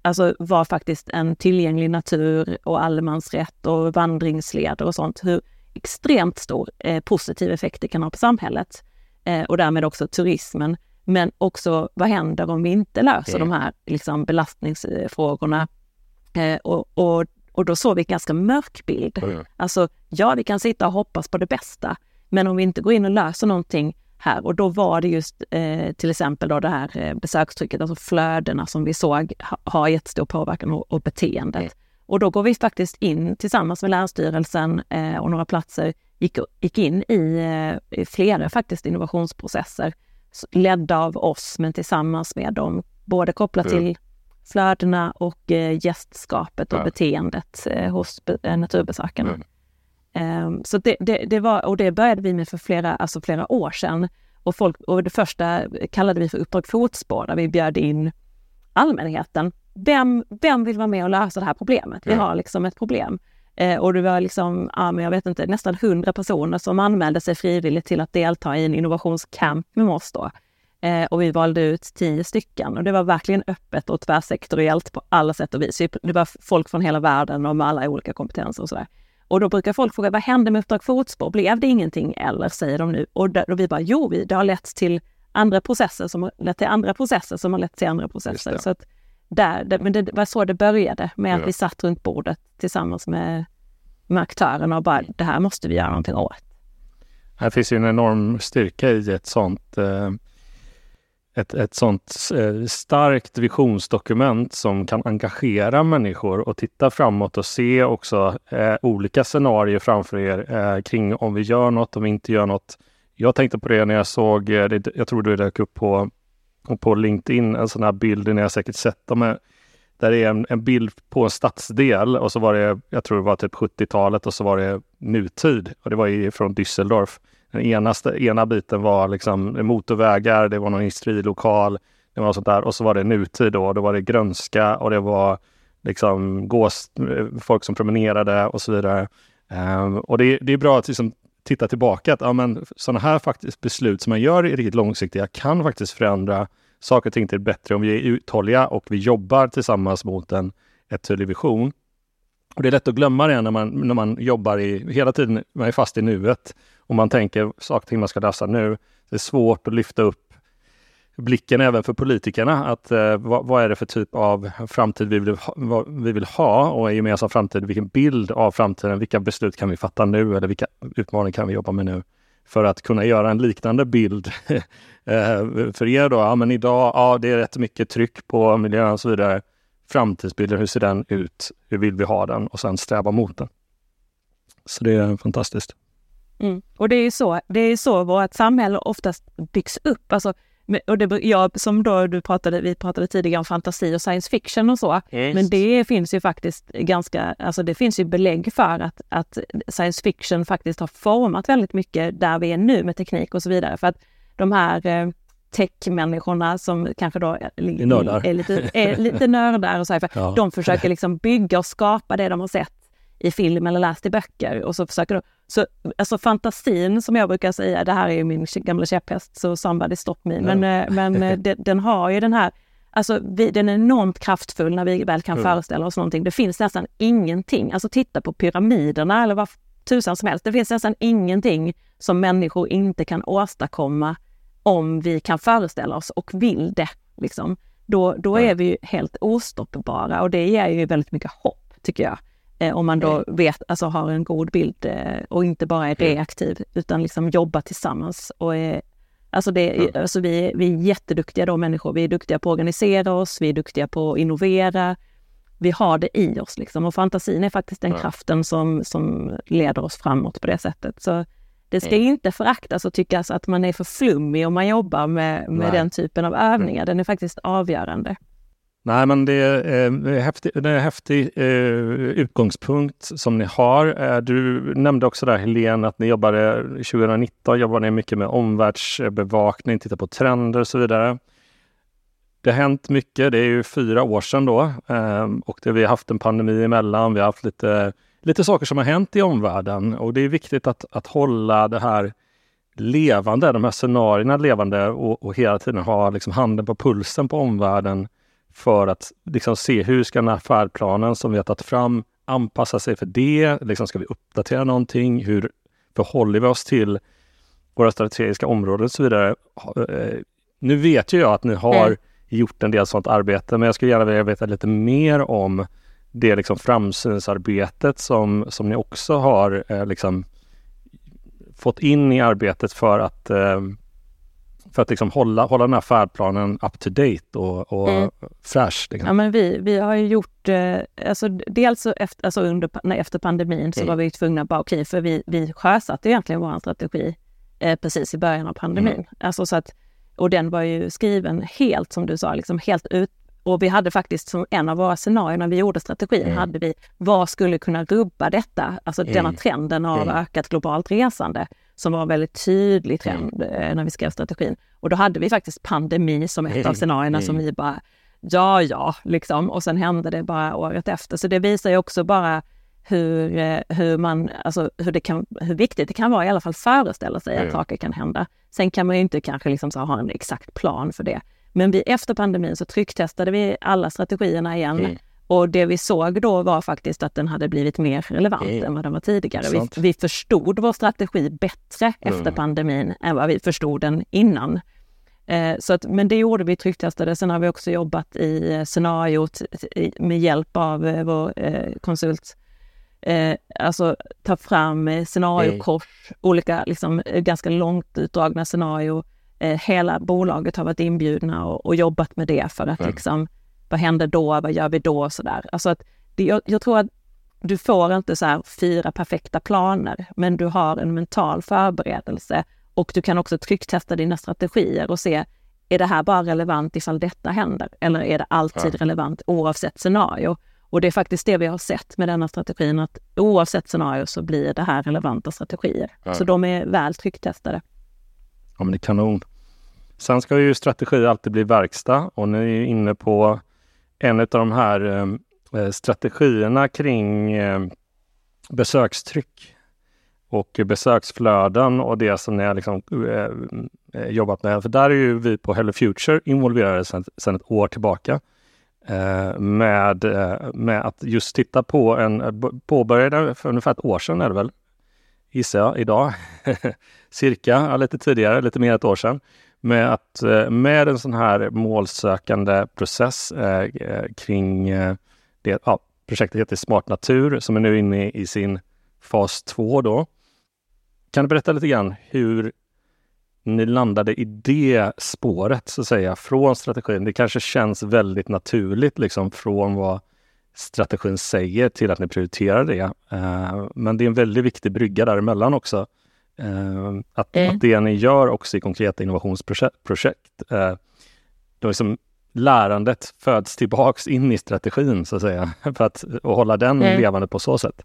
alltså vad faktiskt en tillgänglig natur och allemansrätt och vandringsleder och sånt, hur extremt stor eh, positiv effekt det kan ha på samhället. Eh, och därmed också turismen. Men också vad händer om vi inte löser mm. de här liksom, belastningsfrågorna? Eh, och, och, och då såg vi en ganska mörk bild. Mm. Alltså, ja, vi kan sitta och hoppas på det bästa, men om vi inte går in och löser någonting här och då var det just eh, till exempel då det här eh, besökstrycket, alltså flödena som vi såg ha, har jättestor påverkan och, och beteendet. Mm. Och då går vi faktiskt in tillsammans med Länsstyrelsen eh, och några platser, gick, gick in i, eh, i flera faktiskt innovationsprocesser ledda av oss, men tillsammans med dem, både kopplat mm. till flödena och eh, gästskapet och ja. beteendet eh, hos eh, naturbesökarna. Mm. Um, så det, det, det, var, och det började vi med för flera, alltså flera år sedan. Och, folk, och det första kallade vi för Uppdrag fotspår, där vi bjöd in allmänheten. Vem, vem vill vara med och lösa det här problemet? Vi har liksom ett problem. Eh, och det var liksom, ja, men jag vet inte, nästan hundra personer som anmälde sig frivilligt till att delta i en innovationscamp med oss då. Eh, och vi valde ut tio stycken och det var verkligen öppet och tvärsektoriellt på alla sätt och vis. Det var folk från hela världen och med alla olika kompetenser och sådär. Och då brukar folk fråga, vad hände med Uppdrag fotspår? Blev det ingenting eller? Säger de nu. Och, där, och vi bara, jo, det har lett till andra processer som har lett till andra processer som har lett till andra processer. Så att där, det, men det var så det började, med att ja. vi satt runt bordet tillsammans med, med aktörerna och bara, det här måste vi göra någonting åt. Här finns ju en enorm styrka i ett sånt eh, ett, ett sånt eh, starkt visionsdokument som kan engagera människor och titta framåt och se också eh, olika scenarier framför er eh, kring om vi gör något, om vi inte gör något. Jag tänkte på det när jag såg, jag tror det dök upp på på LinkedIn, en sån här bild, ni har säkert sett dem. Är, där är en, en, bild på en stadsdel och så var det, jag tror det var typ 70-talet och så var det nutid och det var från Düsseldorf. Den ena, ena biten var liksom motorvägar, det var någon industrilokal, Det var sånt där. Och så var det nutid då. Då var det grönska och det var liksom gås, folk som promenerade och så vidare. Um, och det, det, är bra att liksom titta tillbaka att ja, men, sådana här faktiskt beslut som man gör i riktigt långsiktiga kan faktiskt förändra saker och ting till det bättre om vi är uthålliga och vi jobbar tillsammans mot en ett tydlig vision. Och det är lätt att glömma det när man, när man jobbar i, hela tiden, man är fast i nuet och man tänker saker och ting man ska lösa nu. Det är svårt att lyfta upp blicken även för politikerna. Att, eh, vad, vad, är det för typ av framtid vi vill, ha, vi vill ha och en gemensam framtid? Vilken bild av framtiden? Vilka beslut kan vi fatta nu eller vilka utmaningar kan vi jobba med nu? För att kunna göra en liknande bild eh, för er då. Ja, men idag, ja, det är rätt mycket tryck på miljön och så vidare framtidsbilden, hur ser den ut? Hur vill vi ha den? Och sen sträva mot den. Så det är fantastiskt. Mm. Och det är ju så, det är så vårt samhälle oftast byggs upp. Alltså, och det, jag, som då du pratade, vi pratade tidigare om fantasi och science fiction och så. Yes. Men det finns ju faktiskt ganska, alltså det finns ju belägg för att, att science fiction faktiskt har format väldigt mycket där vi är nu med teknik och så vidare. För att de här eh, techmänniskorna som kanske då är, är, lite, är lite nördar och så här, för ja. de försöker liksom bygga och skapa det de har sett i film eller läst i böcker och så försöker de. Så alltså fantasin som jag brukar säga, det här är ju min gamla käpphäst, så somebody stop me, ja. men, eh, men eh, den, den har ju den här Alltså vi, den är enormt kraftfull när vi väl kan mm. föreställa oss någonting. Det finns nästan ingenting, alltså titta på pyramiderna eller vad tusan som helst. Det finns nästan ingenting som människor inte kan åstadkomma om vi kan föreställa oss och vill det. Liksom, då, då är vi helt ostoppbara och det ger ju väldigt mycket hopp, tycker jag. Eh, om man då mm. vet, alltså har en god bild eh, och inte bara är reaktiv utan liksom jobbar tillsammans. Och är, alltså det, mm. alltså vi, vi är jätteduktiga då människor. Vi är duktiga på att organisera oss, vi är duktiga på att innovera. Vi har det i oss liksom och fantasin är faktiskt den mm. kraften som, som leder oss framåt på det sättet. Så det ska mm. inte föraktas och tyckas att man är för flummig om man jobbar med, med den typen av övningar. Mm. Den är faktiskt avgörande. Nej, men det är, eh, häftig, det är en häftig eh, utgångspunkt som ni har. Eh, du nämnde också där Helene att ni jobbade 2019 jobbade ni mycket med omvärldsbevakning, titta på trender och så vidare. Det har hänt mycket. Det är ju fyra år sedan då eh, och det, vi har haft en pandemi emellan. Vi har haft lite lite saker som har hänt i omvärlden och det är viktigt att, att hålla det här levande, de här scenarierna levande och, och hela tiden ha liksom handen på pulsen på omvärlden för att liksom se hur ska den här färdplanen som vi har tagit fram anpassa sig för det? Liksom ska vi uppdatera någonting? Hur förhåller vi oss till våra strategiska områden och så vidare? Eh, nu vet ju jag att ni har mm. gjort en del sådant arbete, men jag skulle gärna vilja veta lite mer om det liksom framsynsarbetet som, som ni också har eh, liksom fått in i arbetet för att eh, för att liksom hålla, hålla den här färdplanen up to date och, och mm. fräsch. Liksom. Ja, men vi, vi har ju gjort, eh, alltså dels så efter, alltså under, nej, efter pandemin så mm. var vi tvungna att bara okej, okay, för vi, vi sjösatte egentligen vår strategi eh, precis i början av pandemin. Mm. Alltså så att, och den var ju skriven helt som du sa, liksom helt ut, och vi hade faktiskt som en av våra scenarier när vi gjorde strategin, mm. hade vi vad skulle kunna rubba detta? Alltså mm. denna trenden av mm. ökat globalt resande som var väldigt tydlig trend mm. Eh, när vi skrev strategin. Och då hade vi faktiskt pandemi som ett av mm. scenarierna som mm. vi bara, ja, ja, liksom. Och sen hände det bara året efter. Så det visar ju också bara hur, eh, hur, man, alltså hur, det kan, hur viktigt det kan vara i alla fall föreställa sig att saker kan hända. Sen kan man ju inte kanske liksom så ha en exakt plan för det. Men vi, efter pandemin så trycktestade vi alla strategierna igen. Mm. Och det vi såg då var faktiskt att den hade blivit mer relevant mm. än vad den var tidigare. Vi, vi, förstod vår strategi bättre mm. efter pandemin än vad vi förstod den innan. Eh, så att, men det gjorde vi, trycktestade. Sen har vi också jobbat i eh, scenariot med hjälp av eh, vår eh, konsult. Eh, alltså ta fram eh, scenariokors, olika liksom, ganska långt utdragna scenarier eh, hela bolaget har varit inbjudna och, och jobbat med det för att mm. liksom, vad händer då, vad gör vi då och sådär. Alltså att det, jag, jag, tror att du får inte så här fyra perfekta planer, men du har en mental förberedelse och du kan också trycktesta dina strategier och se, är det här bara relevant ifall detta händer? Eller är det alltid ja. relevant oavsett scenario? Och det är faktiskt det vi har sett med denna strategin, att oavsett scenario så blir det här relevanta strategier. Ja. Så de är väl trycktestade. Ja, men det är kanon. Sen ska ju strategi alltid bli verkstad och ni är inne på en av de här eh, eh, strategierna kring eh, besökstryck och besöksflöden och det som ni har liksom, eh, eh jobbat med. För där är ju vi på Hello Future involverade sedan ett år tillbaka eh, med, med att just titta på en, påbörjade för ungefär ett år sedan är det väl, gissar jag, idag, cirka, lite tidigare, lite mer än ett år sedan, med att eh, med en sån här målsökande process eh, eh kring eh, det, ja, projektet heter Smart Natur som är nu inne i sin fas 2 då. Kan du berätta lite grann hur ni landade i det spåret så att säga från strategin? Det kanske känns väldigt naturligt liksom från vad strategin säger till att ni prioriterar det. Men det är en väldigt viktig brygga däremellan också. Uh, att, mm. att det ni gör också i konkreta innovationsprojekt, uh, då liksom lärandet föds tillbaks in i strategin så att säga, för att och hålla den mm. levande på så sätt.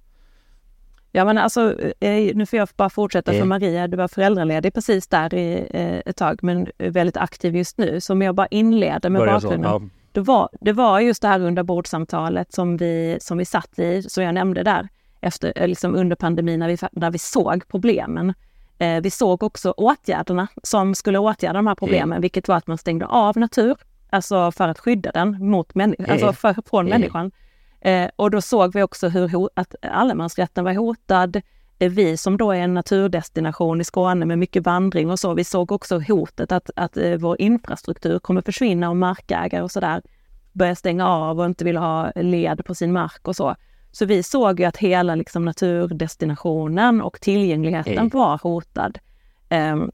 Ja men alltså, eh, nu får jag bara fortsätta för Maria, du var föräldraledig precis där i eh, ett tag men väldigt aktiv just nu. Så om jag bara inleder med Börja bakgrunden. Så, ja. det, var, det var just det här runda bordsamtalet som vi, som vi satt i, som jag nämnde där, efter, eh, liksom under pandemin när vi, när vi såg problemen. vi såg också åtgärderna som skulle åtgärda de här problemen, mm. vilket var att man stängde av natur, alltså för att skydda den mot människa, mm. alltså för, från mm. människan. Eh, och då såg vi också hur att allemansrätten var hotad. Eh, vi som då är en naturdestination i Skåne med mycket vandring och så, vi såg också hotet att, att eh, vår infrastruktur kommer försvinna och markägare och sådär börjar stänga av och inte vill ha led på sin mark och så. Så vi såg ju att hela liksom, naturdestinationen och tillgängligheten mm. var hotad. Um,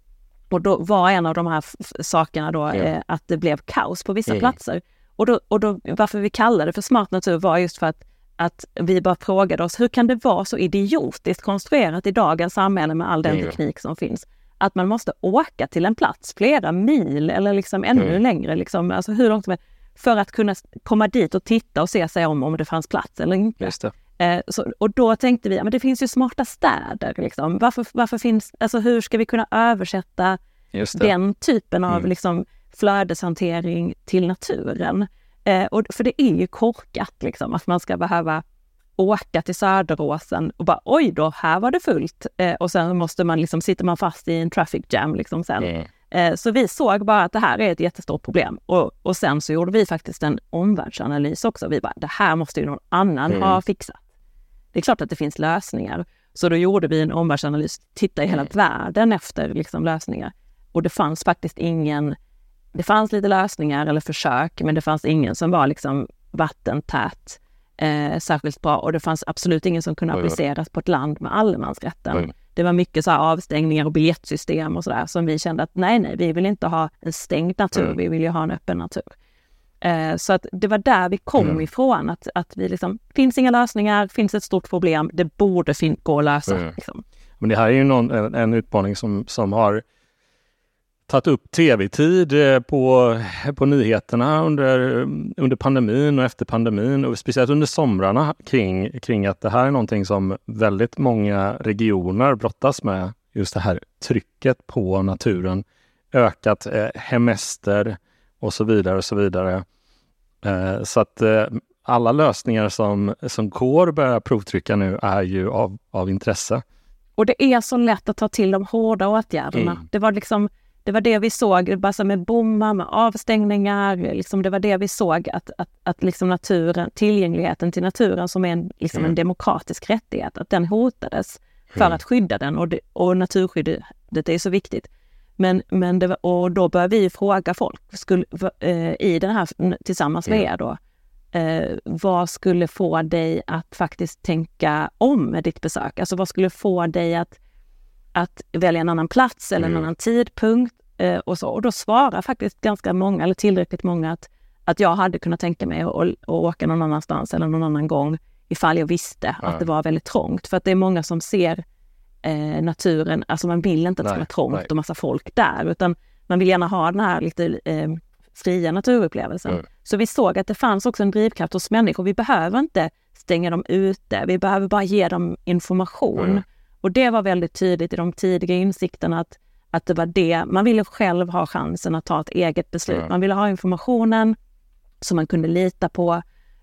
och då var en av de här sakerna då yeah. eh, att det blev kaos på vissa mm. platser. Och, då, och då, varför vi kallade det för smart natur var just för att, att vi bara frågade oss, hur kan det vara så idiotiskt konstruerat i dagens samhälle med all den mm. teknik som finns? Att man måste åka till en plats flera mil eller liksom ännu mm. längre, liksom, alltså hur långt som helst, för att kunna komma dit och titta och se sig om, om det fanns plats eller inte. Eh, så, och då tänkte vi, men det finns ju smarta städer. Liksom. Varför, varför finns, alltså hur ska vi kunna översätta den typen av mm. liksom, flödeshantering till naturen. Eh, och, för det är ju korkat liksom att man ska behöva åka till Söderåsen och bara oj då, här var det fullt. Eh, och sen måste man liksom, sitter man fast i en traffic jam liksom sen. Mm. Eh, så vi såg bara att det här är ett jättestort problem. Och, och sen så gjorde vi faktiskt en omvärldsanalys också. Vi bara, det här måste ju någon annan mm. ha fixat. Det är klart att det finns lösningar. Så då gjorde vi en omvärldsanalys, titta i hela mm. världen efter liksom, lösningar. Och det fanns faktiskt ingen det fanns lite lösningar eller försök, men det fanns ingen som var liksom vattentät eh, särskilt bra och det fanns absolut ingen som kunde appliceras på ett land med allemansrätten. Det var mycket så avstängningar och biljettsystem och sådär som vi kände att nej, nej, vi vill inte ha en stängd natur, mm. vi vill ju ha en öppen natur. Eh, så att det var där vi kom mm. ifrån, att, att vi liksom, finns inga lösningar, finns ett stort problem, det borde gå att lösa. Mm. Liksom. Men det här är ju någon, en, en utmaning som, som har tagit upp tv-tid eh, på, på nyheterna under, under pandemin och efter pandemin och speciellt under somrarna kring, kring att det här är någonting som väldigt många regioner brottas med. Just det här trycket på naturen, ökat eh, hemester och så vidare och så vidare. Eh, så att eh, alla lösningar som, som går att börja provtrycka nu är ju av, av intresse. Och det är så lätt att ta till de hårda åtgärderna. Mm. Det var liksom det var det vi såg, bara med bommar, med avstängningar, liksom det var det vi såg att, att, att liksom naturen, tillgängligheten till naturen som är en, liksom mm. en demokratisk rättighet, att den hotades för mm. att skydda den och, det, och naturskyddet är så viktigt. Men, men det, och då började vi fråga folk skulle, eh, i den här, tillsammans med mm. er då, eh, vad skulle få dig att faktiskt tänka om med ditt besök? Alltså vad skulle få dig att att välja en annan plats eller en mm. annan tidpunkt eh, och så. Och då svarar faktiskt ganska många, eller tillräckligt många, att, att jag hade kunnat tänka mig att, att åka någon annanstans eller någon annan gång ifall jag visste ja. att det var väldigt trångt. För att det är många som ser eh, naturen, alltså man vill inte att det ska vara trångt nej. och massa folk där, utan man vill gärna ha den här lite eh, fria naturupplevelsen. Mm. Så vi såg att det fanns också en drivkraft hos människor. Vi behöver inte stänga dem ute, vi behöver bara ge dem information. Mm. Och det var väldigt tydligt i de tidiga insikterna att, Att det var det, man ville själv ha chansen att ta ett eget beslut. Mm. Man ville ha informationen som man kunde lita på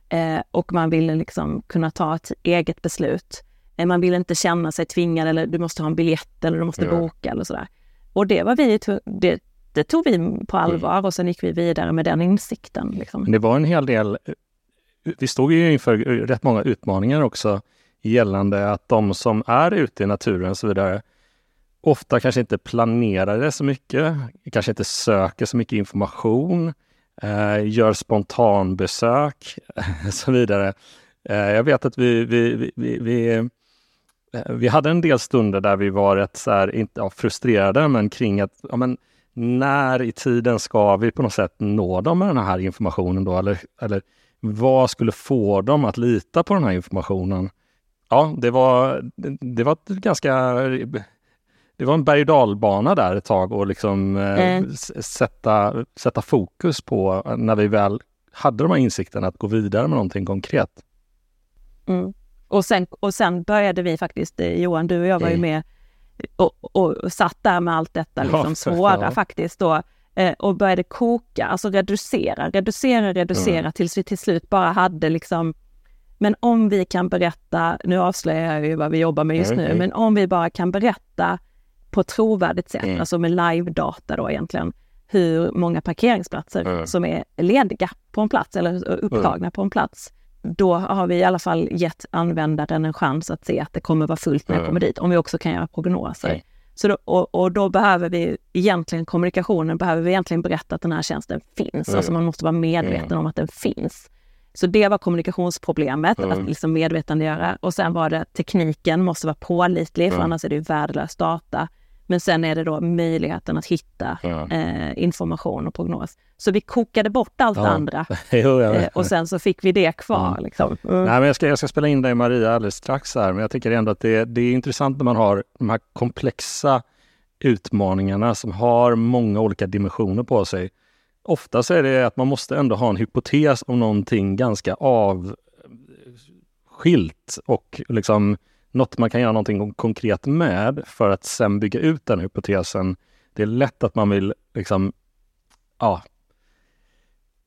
eh, och man ville liksom kunna ta ett eget beslut. Eh, man ville inte känna sig tvingad eller du måste ha en biljett eller du måste Ja. boka eller sådär. Och det var vi, det, det tog vi på allvar och sen gick vi vidare med den insikten. Liksom. Det var en hel del, vi stod ju inför rätt många utmaningar också gällande att de som är ute i naturen och så vidare ofta kanske inte planerar det så mycket, kanske inte söker så mycket information, eh, gör spontanbesök och så vidare. Eh, jag vet att vi, vi, vi, vi, vi, eh, vi hade en del stunder där vi var rätt så här, inte ja, frustrerade, men kring att ja, men, när i tiden ska vi på något sätt nå dem med den här informationen då? Eller, eller vad skulle få dem att lita på den här informationen? Ja, det var, det, var ett ganska... Det var en berg och dalbana där ett tag och liksom Mm. sätta, sätta fokus på när vi väl hade de här insikterna att gå vidare med någonting konkret. Mm. Och, sen, och sen började vi faktiskt, eh, Johan, du och jag var ju med och, och satt där med allt detta Ja, liksom svåra ja. faktiskt då och började koka, alltså reducera, reducera, reducera Mm. tills vi till slut bara hade liksom men om vi kan berätta, nu avslöjar jag ju vad vi jobbar med just Mm, nu, mm. men om vi bara kan berätta på ett trovärdigt sätt, Mm. alltså med live-data då egentligen, hur många parkeringsplatser Mm. som är lediga på en plats eller upptagna på en plats. Då har vi i alla fall gett användaren en chans att se att det kommer vara fullt när jag Mm. kommer dit, om vi också kan göra prognoser. Mm. Så då, och, och då behöver vi egentligen kommunikationen, behöver vi egentligen berätta att den här tjänsten finns. Mm. Alltså man måste vara medveten om att den finns. Så det var kommunikationsproblemet, Mm. att liksom medvetandegöra. Och sen var det tekniken måste vara pålitlig, för Mm. annars är det ju värdelös data. Men sen är det då möjligheten att hitta Ja. eh, information och prognos. Så vi kokade bort allt Ja. andra Jo, eh, och sen så fick vi det kvar. Mm. Liksom. Mm. Nej, men jag, ska, jag ska spela in dig Maria alldeles strax här, men jag tycker ändå att det, det är intressant när man har de här komplexa utmaningarna som har många olika dimensioner på sig. Ofta så är det att man måste ändå ha en hypotes om någonting ganska avskilt och liksom något man kan göra någonting konkret med för att sen bygga ut den hypotesen. Det är lätt att man vill liksom, ja,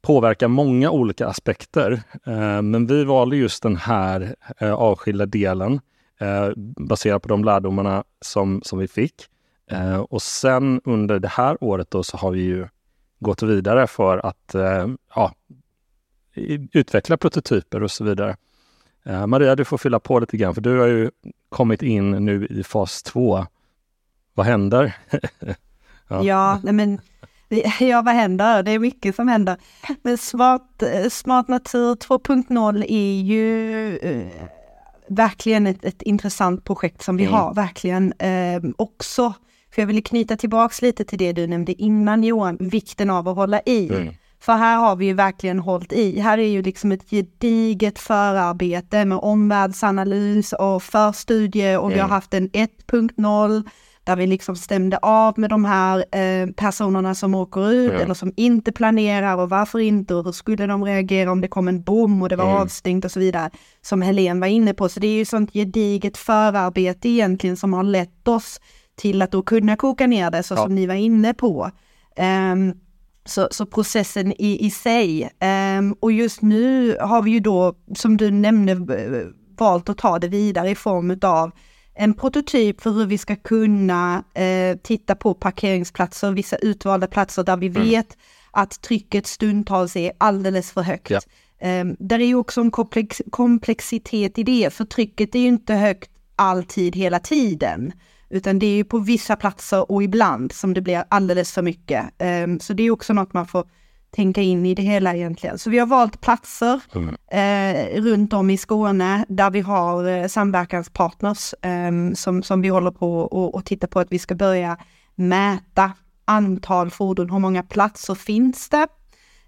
påverka många olika aspekter. Eh, men vi valde just den här eh, avskilda delen eh, baserat på de lärdomarna som, som vi fick. Och sen under det här året då så har vi ju gått vidare för att eh, ja, utveckla prototyper och så vidare. Eh, Maria, du får fylla på lite grann för du har ju kommit in nu i fas två. Vad händer? Ja. Ja, men ja, vad händer? Det är mycket som händer. Men Smart, smart Natur 2.0 är ju eh, verkligen ett, ett intressant projekt som vi Mm. har, verkligen eh, också. För jag vill knyta tillbaks lite till det du nämnde innan Johan, vikten av att hålla i. Mm. För här har vi ju verkligen hållit i. Här är ju liksom ett gediget förarbete med omvärldsanalys och förstudie och vi har Mm. haft en 1.0 där vi liksom stämde av med de här eh, personerna som åker ut Ja. eller som inte planerar och varför inte och hur skulle de reagera om det kom en bom och det var Mm. avstängt och så vidare. Som Helene var inne på. Så det är ju sånt gediget förarbete egentligen som har lett oss till att då kunna koka ner det så Ja. som ni var inne på. Ehm, så, så processen i, i sig. Ehm, och just nu har vi ju då, som du nämnde, valt att ta det vidare i form av en prototyp för hur vi ska kunna eh, titta på parkeringsplatser, vissa utvalda platser där vi Mm. vet att trycket stundtals är alldeles för högt. Ja. Um, där är ju också en komplex, komplexitet i det, för trycket är ju inte högt alltid hela tiden. Utan det är ju på vissa platser och ibland som det blir alldeles för mycket. Ehm, så det är också något man får tänka in i det hela egentligen. Så vi har valt platser Mm. eh, runt om i Skåne där vi har eh, samverkanspartners ehm, som, som vi håller på och, och tittar på att vi ska börja mäta antal fordon, hur många platser finns det?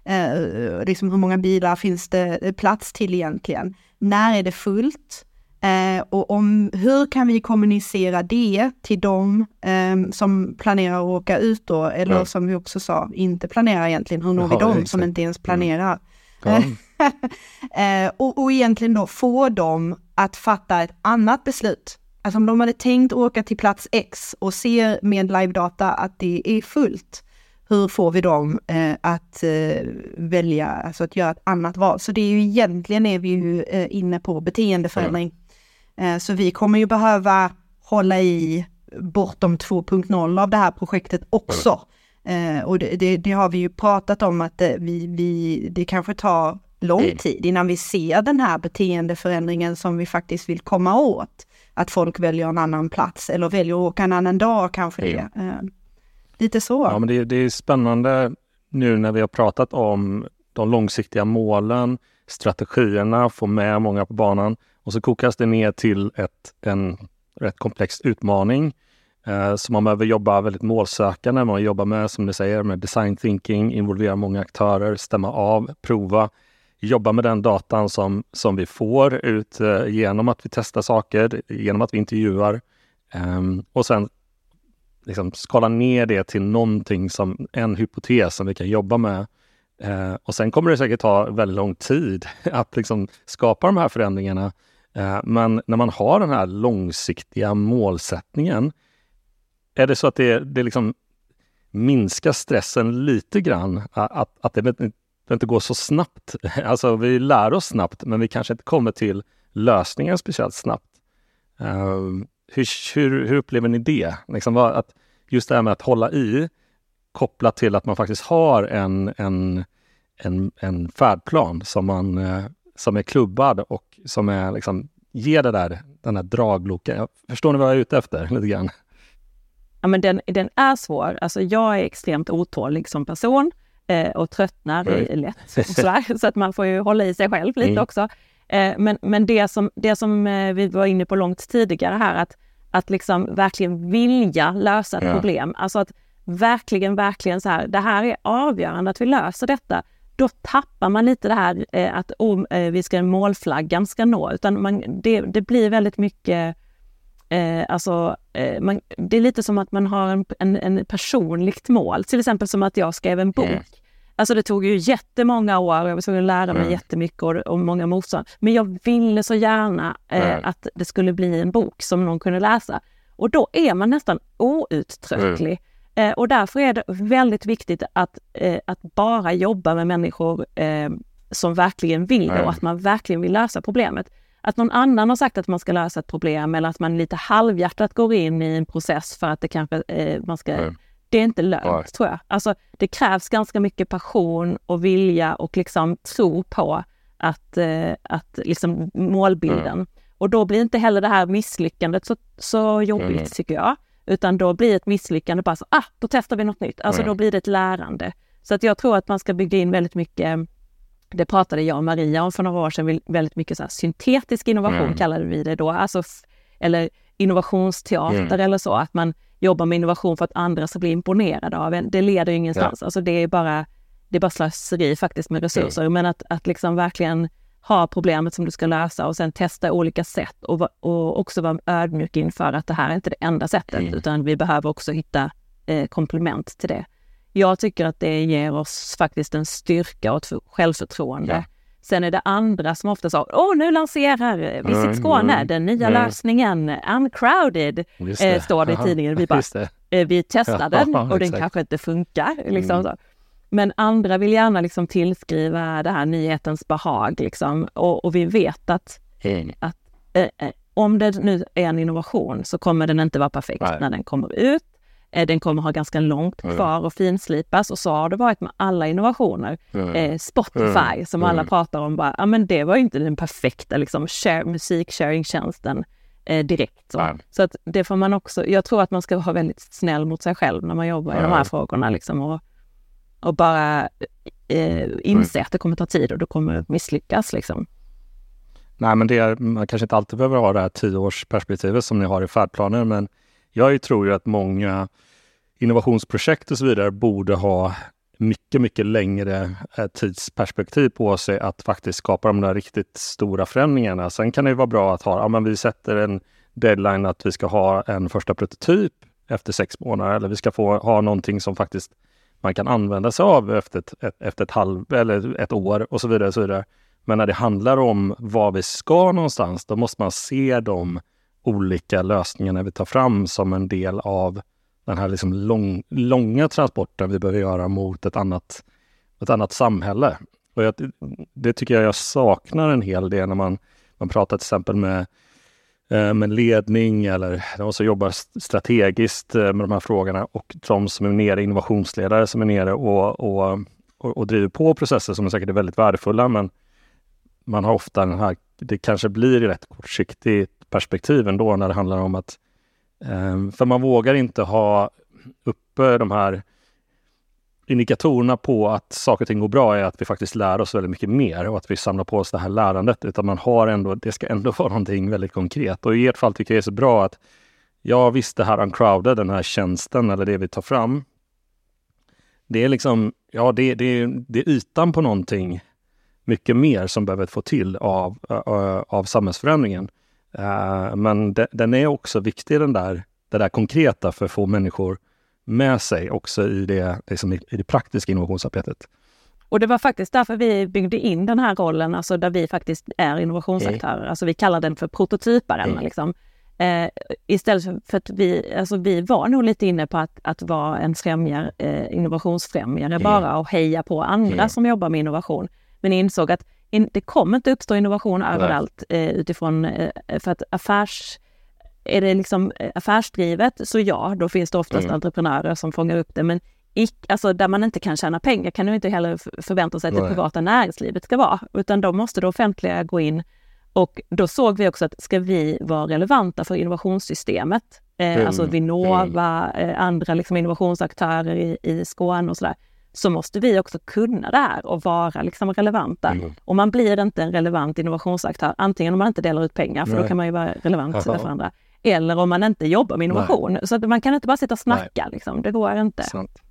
Eh, liksom hur många bilar finns det eh, plats till egentligen? När är det fullt? Eh, och om, hur kan vi kommunicera det till dem eh, som planerar att åka ut då, eller Ja. som vi också sa, inte planerar egentligen, hur når vi dem som inte ens planerar? Ja. eh, och, och egentligen då få dem att fatta ett annat beslut alltså om de hade tänkt åka till plats X och ser med live-data att det är fullt, hur får vi dem eh, att eh, välja, alltså att göra ett annat val? Så det är ju egentligen är vi ju eh, inne på beteendeförändring. Mm. så vi kommer ju behöva hålla i bortom 2.0 av det här projektet också. Mm. och det, det, det, har vi ju pratat om att vi, vi, det kanske tar lång mm. tid innan vi ser den här beteendeförändringen som vi faktiskt vill komma åt. Att folk väljer en annan plats eller väljer att åka en annan dag kanske det. Lite så. Ja, men det, det är spännande nu när vi har pratat om de långsiktiga målen, strategierna, få med många på banan och så kokas det ner till ett, en rätt komplex utmaning eh, som man behöver jobba väldigt målsökande. Man jobbar med, som du säger, med design thinking, involvera många aktörer, stämma av, prova, jobba med den datan som, som vi får ut eh, genom att vi testar saker, genom att vi intervjuar eh, och sen liksom skala ner det till någonting som en hypotes som vi kan jobba med. Eh, och sen kommer det säkert ta väldigt lång tid att liksom skapa de här förändringarna. Eh, men när man har den här långsiktiga målsättningen, är det så att det, det liksom minskar stressen lite grann? Att, att det, det inte går så snabbt. Alltså vi lär oss snabbt, men vi kanske inte kommer till lösningen speciellt snabbt. Eh, hur, hur, hur upplever ni det? Liksom att just det här med att hålla i kopplat till att man faktiskt har en, en, en, en färdplan som, man, eh, som är klubbad och som är, liksom, ger det där, den här dragloken. Förstår ni vad jag är ute efter? Lite grann? Ja, men den, den är svår. Alltså, jag är extremt otålig som person eh, och tröttnar mm. lätt. Sådär. Så att man får ju hålla i sig själv lite mm. också. Eh, men men det, som, det som eh, vi var inne på långt tidigare här, att att liksom verkligen vilja lösa ett ja. problem. Alltså att verkligen, verkligen så här, det här är avgörande att vi löser detta. Då tappar man lite det här eh, att oh, eh, vi ska, målflaggan ska nå, utan man, det, det blir väldigt mycket Eh, alltså, eh, man, det är lite som att man har en, en, en, personligt mål, till exempel som att jag skrev en bok. Mm. Alltså det tog ju jättemånga år och jag var tvungen att lära mig mm. jättemycket och, och många motstånd. Men jag ville så gärna eh, mm. att det skulle bli en bok som någon kunde läsa. Och då är man nästan outtröttlig. Mm. Eh, och därför är det väldigt viktigt att, eh, att bara jobba med människor eh, som verkligen vill det och att man verkligen vill lösa problemet. Att någon annan har sagt att man ska lösa ett problem eller att man lite halvhjärtat går in i en process för att det kanske eh, man ska det är inte lönt Nej. tror jag. Alltså det krävs ganska mycket passion och vilja och liksom tro på att, eh, att liksom målbilden. Mm. Och då blir inte heller det här misslyckandet så, så jobbigt mm. tycker jag. Utan då blir ett misslyckande bara så, ah, då testar vi något nytt. Alltså mm. då blir det ett lärande. Så att jag tror att man ska bygga in väldigt mycket, det pratade jag och Maria om för några år sedan, väldigt mycket så syntetisk innovation mm. kallade vi det då. Alltså, eller innovationsteater mm. eller så, att man jobba med innovation för att andra ska bli imponerade av en. Det leder ju ingenstans. Ja. Alltså det är bara, det är bara slöseri faktiskt med resurser. Mm. Men att, att liksom verkligen ha problemet som du ska lösa och sen testa olika sätt och, och också vara ödmjuk inför att det här är inte det enda sättet, mm. utan vi behöver också hitta eh, komplement till det. Jag tycker att det ger oss faktiskt en styrka och ett självförtroende ja. Sen är det andra som ofta sa, åh nu lanserar Visit Skåne mm, den nya mm. lösningen, uncrowded, eh, står det i tidningen. Vi bara, eh, vi testar den och den kanske inte funkar. Liksom mm. Men andra vill gärna liksom tillskriva det här nyhetens behag liksom. och, och vi vet att, mm. att eh, eh, om det nu är en innovation så kommer den inte vara perfekt Nej. när den kommer ut. Eh, den kommer ha ganska långt kvar och finslipas och så har det varit med alla innovationer. Eh, Spotify som alla pratar om, bara, ja men det var inte den perfekta liksom, share, musiksharing-tjänsten eh, direkt. Så. så att det får man också, jag tror att man ska vara väldigt snäll mot sig själv när man jobbar i de här frågorna liksom, och, och bara eh, inse att det kommer ta tid och du kommer misslyckas. Liksom. Nej, men det är, man kanske inte alltid behöver ha det här tioårsperspektivet som ni har i färdplanen, men jag tror ju att många innovationsprojekt och så vidare borde ha mycket, mycket längre eh, tidsperspektiv på sig att faktiskt skapa de där riktigt stora förändringarna. Sen kan det vara bra att ha, ja men vi sätter en deadline att vi ska ha en första prototyp efter sex månader eller vi ska få ha någonting som faktiskt man kan använda sig av efter ett, ett, efter ett halv eller ett år och så vidare. Och så vidare. Men när det handlar om var vi ska någonstans, då måste man se de olika lösningarna vi tar fram som en del av den här liksom lång, långa transporten vi behöver göra mot ett annat, ett annat samhälle. Och jag, det tycker jag jag saknar en hel del när man, man pratar till exempel med, eh, Eh, med ledning eller de som jobbar strategiskt eh, med de här frågorna och de som är nere, innovationsledare som är nere och, och, och, och driver på processer som är säkert är väldigt värdefulla. Men man har ofta den här, det kanske blir rätt kortsiktigt perspektiv ändå när det handlar om att eh, för man vågar inte ha uppe de här indikatorerna på att saker och ting går bra är att vi faktiskt lär oss väldigt mycket mer och att vi samlar på oss det här lärandet. Utan man har ändå, det ska ändå vara någonting väldigt konkret. Och i ert fall tycker jag det är så bra att ja visst, det här uncrowded, den här tjänsten eller det vi tar fram. Det är liksom, ja det, det, det är ytan på någonting mycket mer som behöver få till av, av samhällsförändringen. Eh, men den är också viktig den där, det där konkreta för att få människor med sig också i det, liksom i, det praktiska innovationsarbetet. Och det var faktiskt därför vi byggde in den här rollen, alltså där vi faktiskt är innovationsaktörer. Mm. Alltså vi kallar den för prototyparen. Mm. Liksom. Eh, istället för, att vi, alltså vi var nog lite inne på att, att vara en främjar, eh, innovationsfrämjare mm. bara och heja på andra som jobbar med innovation. Men insåg att in, det kommer inte uppstå innovation överallt eh, utifrån, eh, för att affärs är det liksom eh, affärsdrivet, så ja, då finns det oftast mm. entreprenörer som fångar upp det. Men ick, alltså där man inte kan tjäna pengar kan du inte heller förvänta sig att det privata näringslivet ska vara, utan då måste det offentliga gå in. Och då såg vi också att ska vi vara relevanta för innovationssystemet, eh, mm. alltså Vinnova, mm. eh, andra liksom innovationsaktörer i, i Skåne och sådär, så måste vi också kunna det här och vara liksom relevanta. Mm. Och man blir inte en relevant innovationsaktör, antingen om man inte delar ut pengar, för Nej. då kan man ju vara relevant Aha. för andra, eller om man inte jobbar med innovation. Nej. Så att man kan inte bara sitta och snacka, liksom. det går inte. Sant.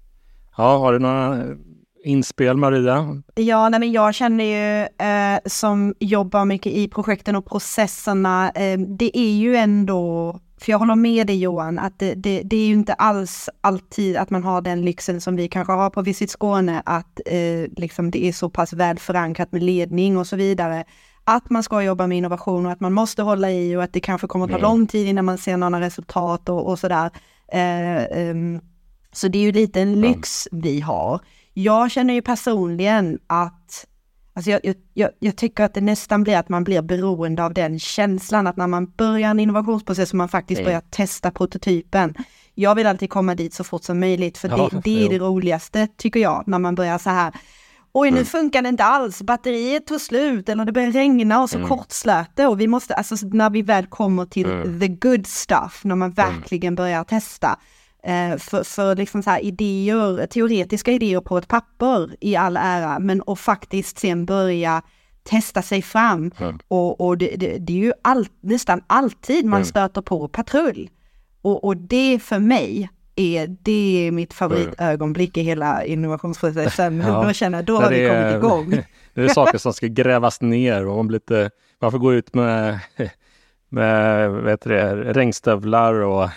Ja, har du några inspel Maria? Ja, nej, men jag känner ju eh, som jobbar mycket i projekten och processerna, eh, det är ju ändå för jag håller med dig Johan, att det, det, det, är ju inte alls alltid att man har den lyxen som vi kanske har på Visit Skåne, att eh, liksom det är så pass väl förankrat med ledning och så vidare. Att man ska jobba med innovation och att man måste hålla i och att det kanske kommer att ta mm. lång tid innan man ser några resultat och, och sådär. Eh, um, så det är ju lite en lyx vi har. Jag känner ju personligen att Alltså jag, jag, jag, tycker att det nästan blir att man blir beroende av den känslan att när man börjar en innovationsprocess och man faktiskt börjar testa prototypen. Jag vill alltid komma dit så fort som möjligt för ja, det, det är det roligaste tycker jag när man börjar så här. Oj, nu funkar det inte alls, batteriet tog slut eller det börjar regna och så mm. kortslöt det och vi måste, alltså när vi väl kommer till mm. the good stuff, när man mm. verkligen börjar testa, Eh, för, för liksom så idéer, teoretiska idéer på ett papper i all ära, men att faktiskt sen börja testa sig fram. Mm. Och, och det, det, det, är ju all, nästan alltid man mm. stöter på patrull. Och, och det för mig är, det är mitt favoritögonblick i hela innovationsprocessen. ja. Då känner jag, då har vi kommit igång. det är saker som ska grävas ner och man, blir lite, man får gå ut med, med vet det, regnstövlar och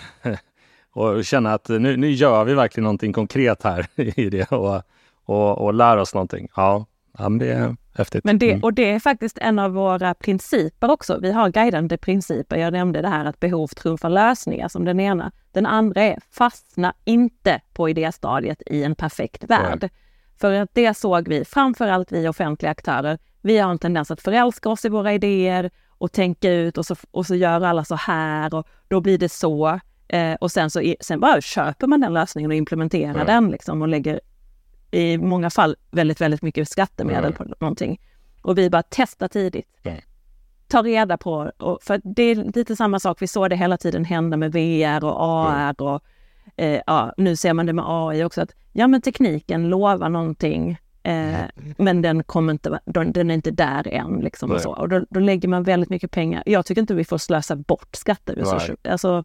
och känna att nu, nu gör vi verkligen någonting konkret här i det och, och, och lär oss någonting. Ja, ja det är häftigt. Men det, mm. och det är faktiskt en av våra principer också. Vi har guidande principer. Jag nämnde det här att behov trumfar lösningar som den ena. Den andra är fastna inte på idéstadiet i en perfekt värld. Nej. För att det såg vi, framförallt vi offentliga aktörer, vi har en tendens att förälska oss i våra idéer och tänka ut och så, och så gör alla så här och då blir det så. Eh, och sen, så, sen bara köper man den lösningen och implementerar ja. den liksom och lägger i många fall väldigt, väldigt mycket skattemedel på någonting. Och vi bara testa tidigt. Ta reda på, för det är lite samma sak, vi såg det hela tiden hända med VR och AR och eh, ja, nu ser man det med AI också, att ja men tekniken lovar någonting Eh, men den, kommer inte, den är inte där än. Liksom, och så. Och då, då, lägger man väldigt mycket pengar. Jag tycker inte vi får slösa bort skatteresurser. Alltså,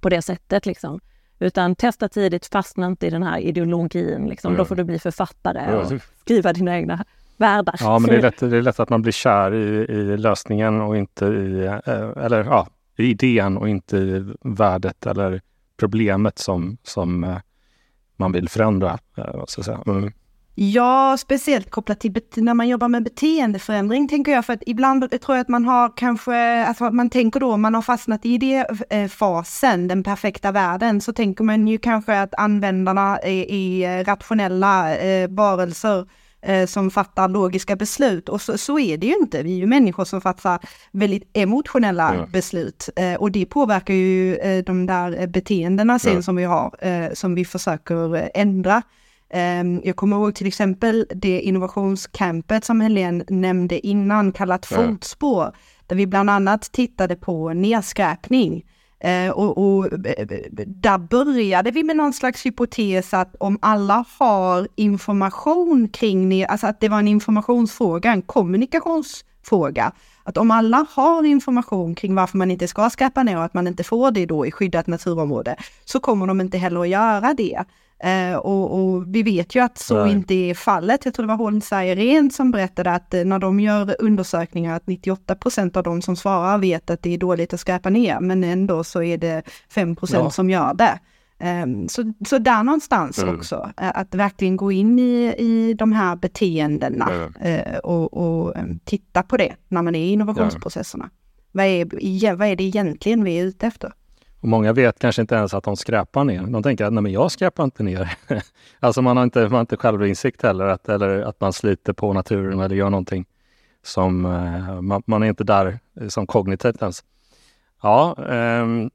på det sättet. Liksom. Utan testa tidigt, fastna inte i den här ideologin. Liksom. Mm. Då får du bli författare och skriva dina egna världar. Ja, men det är lätt, det är lätt att man blir kär i, i lösningen och inte i, eh, eller ja, i idén och inte i värdet eller problemet som, som eh, man vill förändra. Eh, så att säga. Mm. Ja, speciellt kopplat till när man jobbar med beteendeförändring tänker jag, för att ibland tror jag att man har kanske, alltså man tänker då, man har fastnat i det eh, fasen, den perfekta världen, så tänker man ju kanske att användarna är, är rationella eh, varelser eh, som fattar logiska beslut. Och så, så, är det ju inte. Vi är ju människor som fattar väldigt emotionella ja. beslut. Eh, och det påverkar ju de där beteendena sen ja. som vi har, som vi försöker ändra. Ehm, jag kommer ihåg till exempel det innovationscampet som Helene nämnde innan, kallat. Fotspår, där vi bland annat tittade på nedskräpning. Eh, och, och där började vi med någon slags hypotes att om alla har information kring, alltså att det var en informationsfråga, en kommunikationsfråga, att om alla har information kring varför man inte ska skräpa ner och att man inte får det då i skyddat naturområde, så kommer de inte heller att göra det. Eh, och, och, vi vet ju att så Nej. inte är fallet. Jag tror det var Holmsa Irene som berättade att eh, när de gör undersökningar att 98 procent av de som svarar vet att det är dåligt att skräpa ner, men ändå så är det 5 procent ja. som gör det. Um, så, så där någonstans mm. också, uh, att verkligen gå in i, i de här beteendena mm. uh, och, och um, titta på det när man är i innovationsprocesserna. Mm. Vad, är, vad är det egentligen vi är ute efter? Och många vet kanske inte ens att de skräpar ner. De tänker att nej, men jag skräpar inte ner. alltså man har inte, man har inte självinsikt heller, att, eller att man sliter på naturen eller gör någonting som eh, man, man, är inte där eh, som kognitivt ens. Ja, um,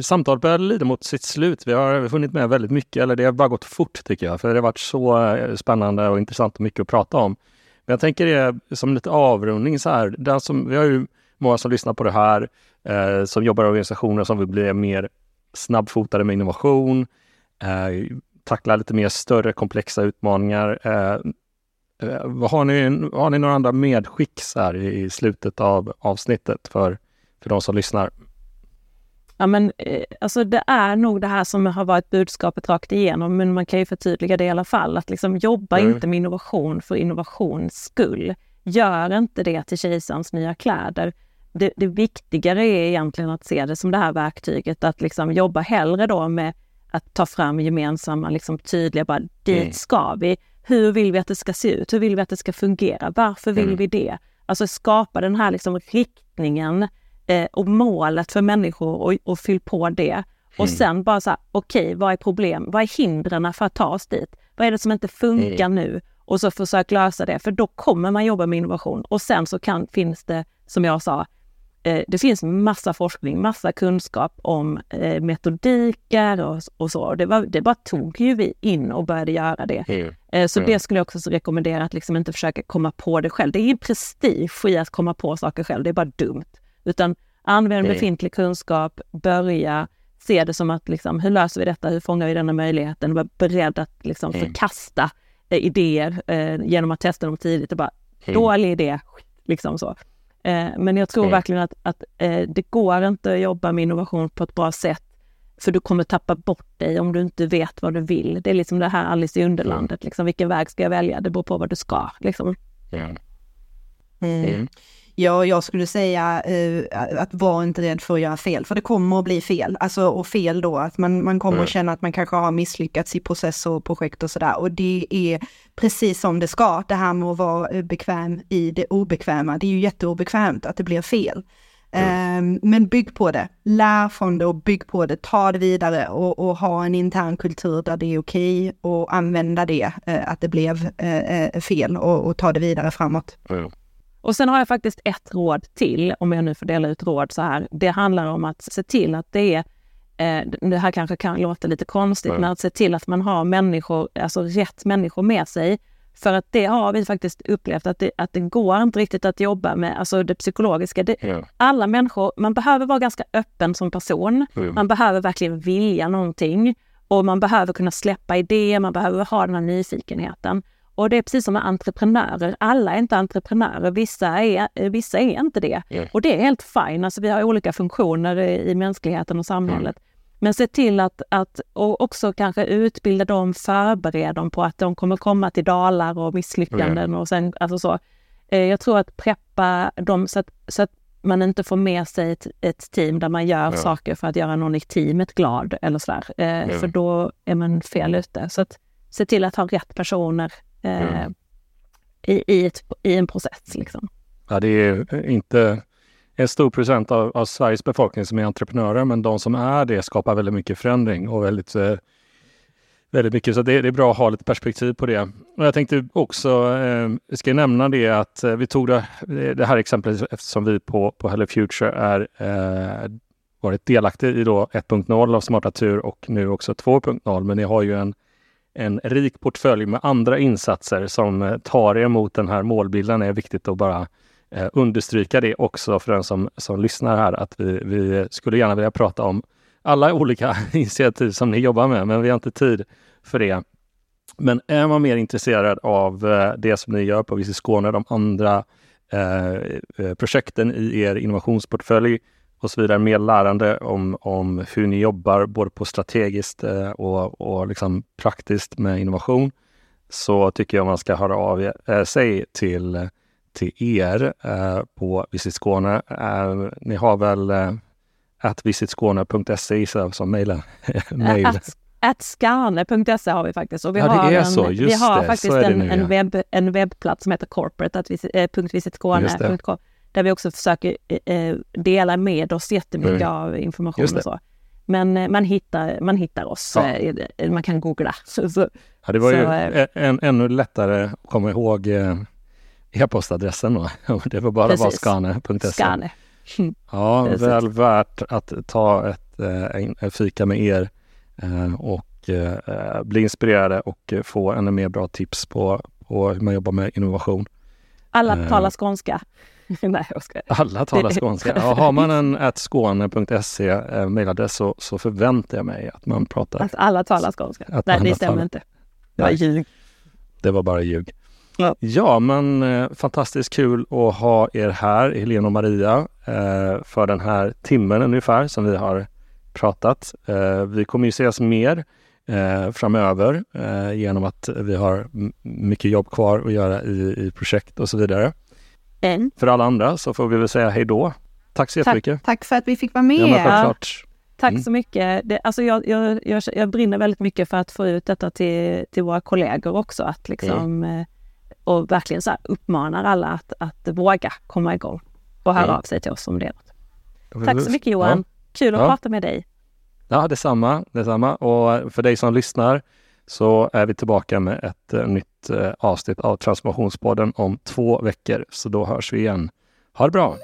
samtalet börjar lida mot sitt slut. Vi har hunnit med väldigt mycket, eller det har bara gått fort tycker jag, för det har varit så eh, spännande och intressant och mycket att prata om. Men jag tänker det som lite avrundning så här, den som, vi har ju många som lyssnar på det här eh, som jobbar i organisationer som vill bli mer snabbfotade med innovation, eh, tackla lite mer större komplexa utmaningar. Eh, eh har, ni, har ni några andra medskick här i slutet av avsnittet för, för de som lyssnar? Ja men eh, alltså det är nog det här som har varit budskapet rakt igenom, men man kan ju förtydliga det i alla fall. Att liksom jobba mm. inte med innovation för innovations skull. Gör inte det till kejsarens nya kläder det, det viktigare är egentligen att se det som det här verktyget, att liksom jobba hellre då med att ta fram gemensamma, liksom tydliga, bara dit mm. ska vi. Hur vill vi att det ska se ut? Hur vill vi att det ska fungera? Varför vill mm. vi det? Alltså skapa den här liksom riktningen eh, och målet för människor och, och fyll på det. Och mm. sen bara så här, okej, okay, vad är problem? Vad är hindren för att ta oss dit? Vad är det som inte funkar mm. nu? Och så försök lösa det, för då kommer man jobba med innovation. Och sen så kan, finns det, som jag sa, det finns massa forskning, massa kunskap om eh, metodiker och, och så. Det, var, det bara tog ju vi in och började göra det. Mm. Eh, så mm. det skulle jag också rekommendera, att liksom inte försöka komma på det själv. Det är ingen prestige i att komma på saker själv, det är bara dumt. Utan använd mm. befintlig kunskap, börja se det som att liksom, hur löser vi detta, hur fångar vi denna möjligheten? Var beredd att liksom mm. förkasta eh, idéer eh, genom att testa dem tidigt och bara, mm. dålig idé, liksom så. Eh, men jag tror mm. verkligen att, att eh, det går inte att jobba med innovation på ett bra sätt för du kommer tappa bort dig om du inte vet vad du vill. Det är liksom det här Alice i Underlandet, liksom, vilken väg ska jag välja? Det beror på vad du ska. Liksom. Mm. Mm. Ja, jag skulle säga eh, att var inte rädd för att göra fel, för det kommer att bli fel. Alltså, och fel då, att man, man kommer mm. att känna att man kanske har misslyckats i process och projekt och sådär. Och det är precis som det ska, det här med att vara eh, bekväm i det obekväma. Det är ju jätteobekvämt att det blir fel. Mm. Um, men bygg på det, lär från det och bygg på det, ta det vidare och, och ha en intern kultur där det är okej okay och använda det, uh, att det blev uh, fel och, och, ta det vidare framåt. Mm. Och sen har jag faktiskt ett råd till, om jag nu får dela ut råd så här. Det handlar om att se till att det är eh, det här kanske kan låta lite konstigt, mm. men att se till att man har människor, alltså rätt människor med sig. För att det har vi faktiskt upplevt att det, att det går inte riktigt att jobba med, alltså det psykologiska. Det, mm. Alla människor, man behöver vara ganska öppen som person. Mm. Man behöver verkligen vilja någonting och man behöver kunna släppa idéer, man behöver ha den här nyfikenheten. Och det är precis som med entreprenörer. Alla är inte entreprenörer. Vissa är, vissa är inte det. Mm. Och det är helt fine. Alltså vi har olika funktioner i mänskligheten och samhället. Mm. Men se till att, att och också kanske utbilda dem, förbereda dem på att de kommer komma till dalar och misslyckanden mm. och sen alltså så. Eh, jag tror att preppa dem så att, så att man inte får med sig ett, ett team där man gör saker för att göra någon i teamet glad eller sådär. Eh, för då är man fel ute. Så att se till att ha rätt personer eh, mm. i, i, ett, i en process. Liksom. Ja, det är inte en stor procent av, av, Sveriges befolkning som är entreprenörer, men de som är det skapar väldigt mycket förändring och väldigt, eh, väldigt mycket. Så det, det, är bra att ha lite perspektiv på det. Och jag tänkte också, eh, ska nämna det att eh, vi tog det, det här exemplet eftersom vi på, på Hello Future är eh, varit delaktig i då 1.0 av Smarta Tur och nu också 2.0. Men ni har ju en, en rik portfölj med andra insatser som eh, tar er mot den här målbilden. Det är viktigt att bara eh, understryka det också för den som, som lyssnar här att vi, vi skulle gärna vilja prata om alla olika initiativ som ni jobbar med, men vi har inte tid för det. Men är man mer intresserad av eh, det som ni gör på Visit Skåne, de andra eh, eh, projekten i er innovationsportfölj och så vidare, mer lärande om, om hur ni jobbar både på strategiskt eh, och, och liksom praktiskt med innovation, så tycker jag man ska höra av eh, sig till till er eh, på Visit Skåne. Ni har väl eh, visitskåne.se som mejlen. mail. Att har vi faktiskt. Och vi ja, har en, så. Vi har det. faktiskt en, en, webb, en webbplats som heter corporate.visitskåne.com där vi också försöker eh, dela med oss jättemycket mm. av information och så. Men eh, man hittar, man hittar oss, ja. eh, man kan googla. Så, så, ja, det var så, ju en, ännu lättare att komma ihåg e-postadressen då. Det var bara vara skane.se. Skane. Ja, väl värt att ta ett äh, fika med er och bli inspirerade och få ännu mer bra tips på, på hur man jobbar med innovation. Alla talar skånska. Nej, jag ska. Alla talar skånska. Ja, har man en skåne.se eh, mejladress så, så förväntar jag mig att man pratar. Att alla talar skånska. Att Nej, det stämmer talar. inte. Det var ljug. Det var bara ljug. Ja, ja men eh, fantastiskt kul att ha er här, Helena och Maria, eh, för den här timmen ungefär som vi har pratat. Eh, vi kommer ju ses mer framöver genom att vi har mycket jobb kvar att göra i, i projekt och så vidare. Mm. För alla andra så får vi väl säga hej då. Tack så jättemycket. Tack, tack för att vi fick vara med. Ja, Tack mm. så mycket. Det, alltså jag, jag, jag, jag, brinner väldigt mycket för att få ut detta till, till våra kollegor också. Att liksom, mm. Och verkligen så uppmanar alla att, att våga komma igång och höra mm. av sig till oss om det. Tack så mycket Johan! Ja. Kul att ja. prata med dig. Ja, detsamma, detsamma. Och för dig som lyssnar så är vi tillbaka med ett uh, nytt eh, avsnitt av Transformationspodden om två veckor. Så då hörs vi igen. Ha det bra!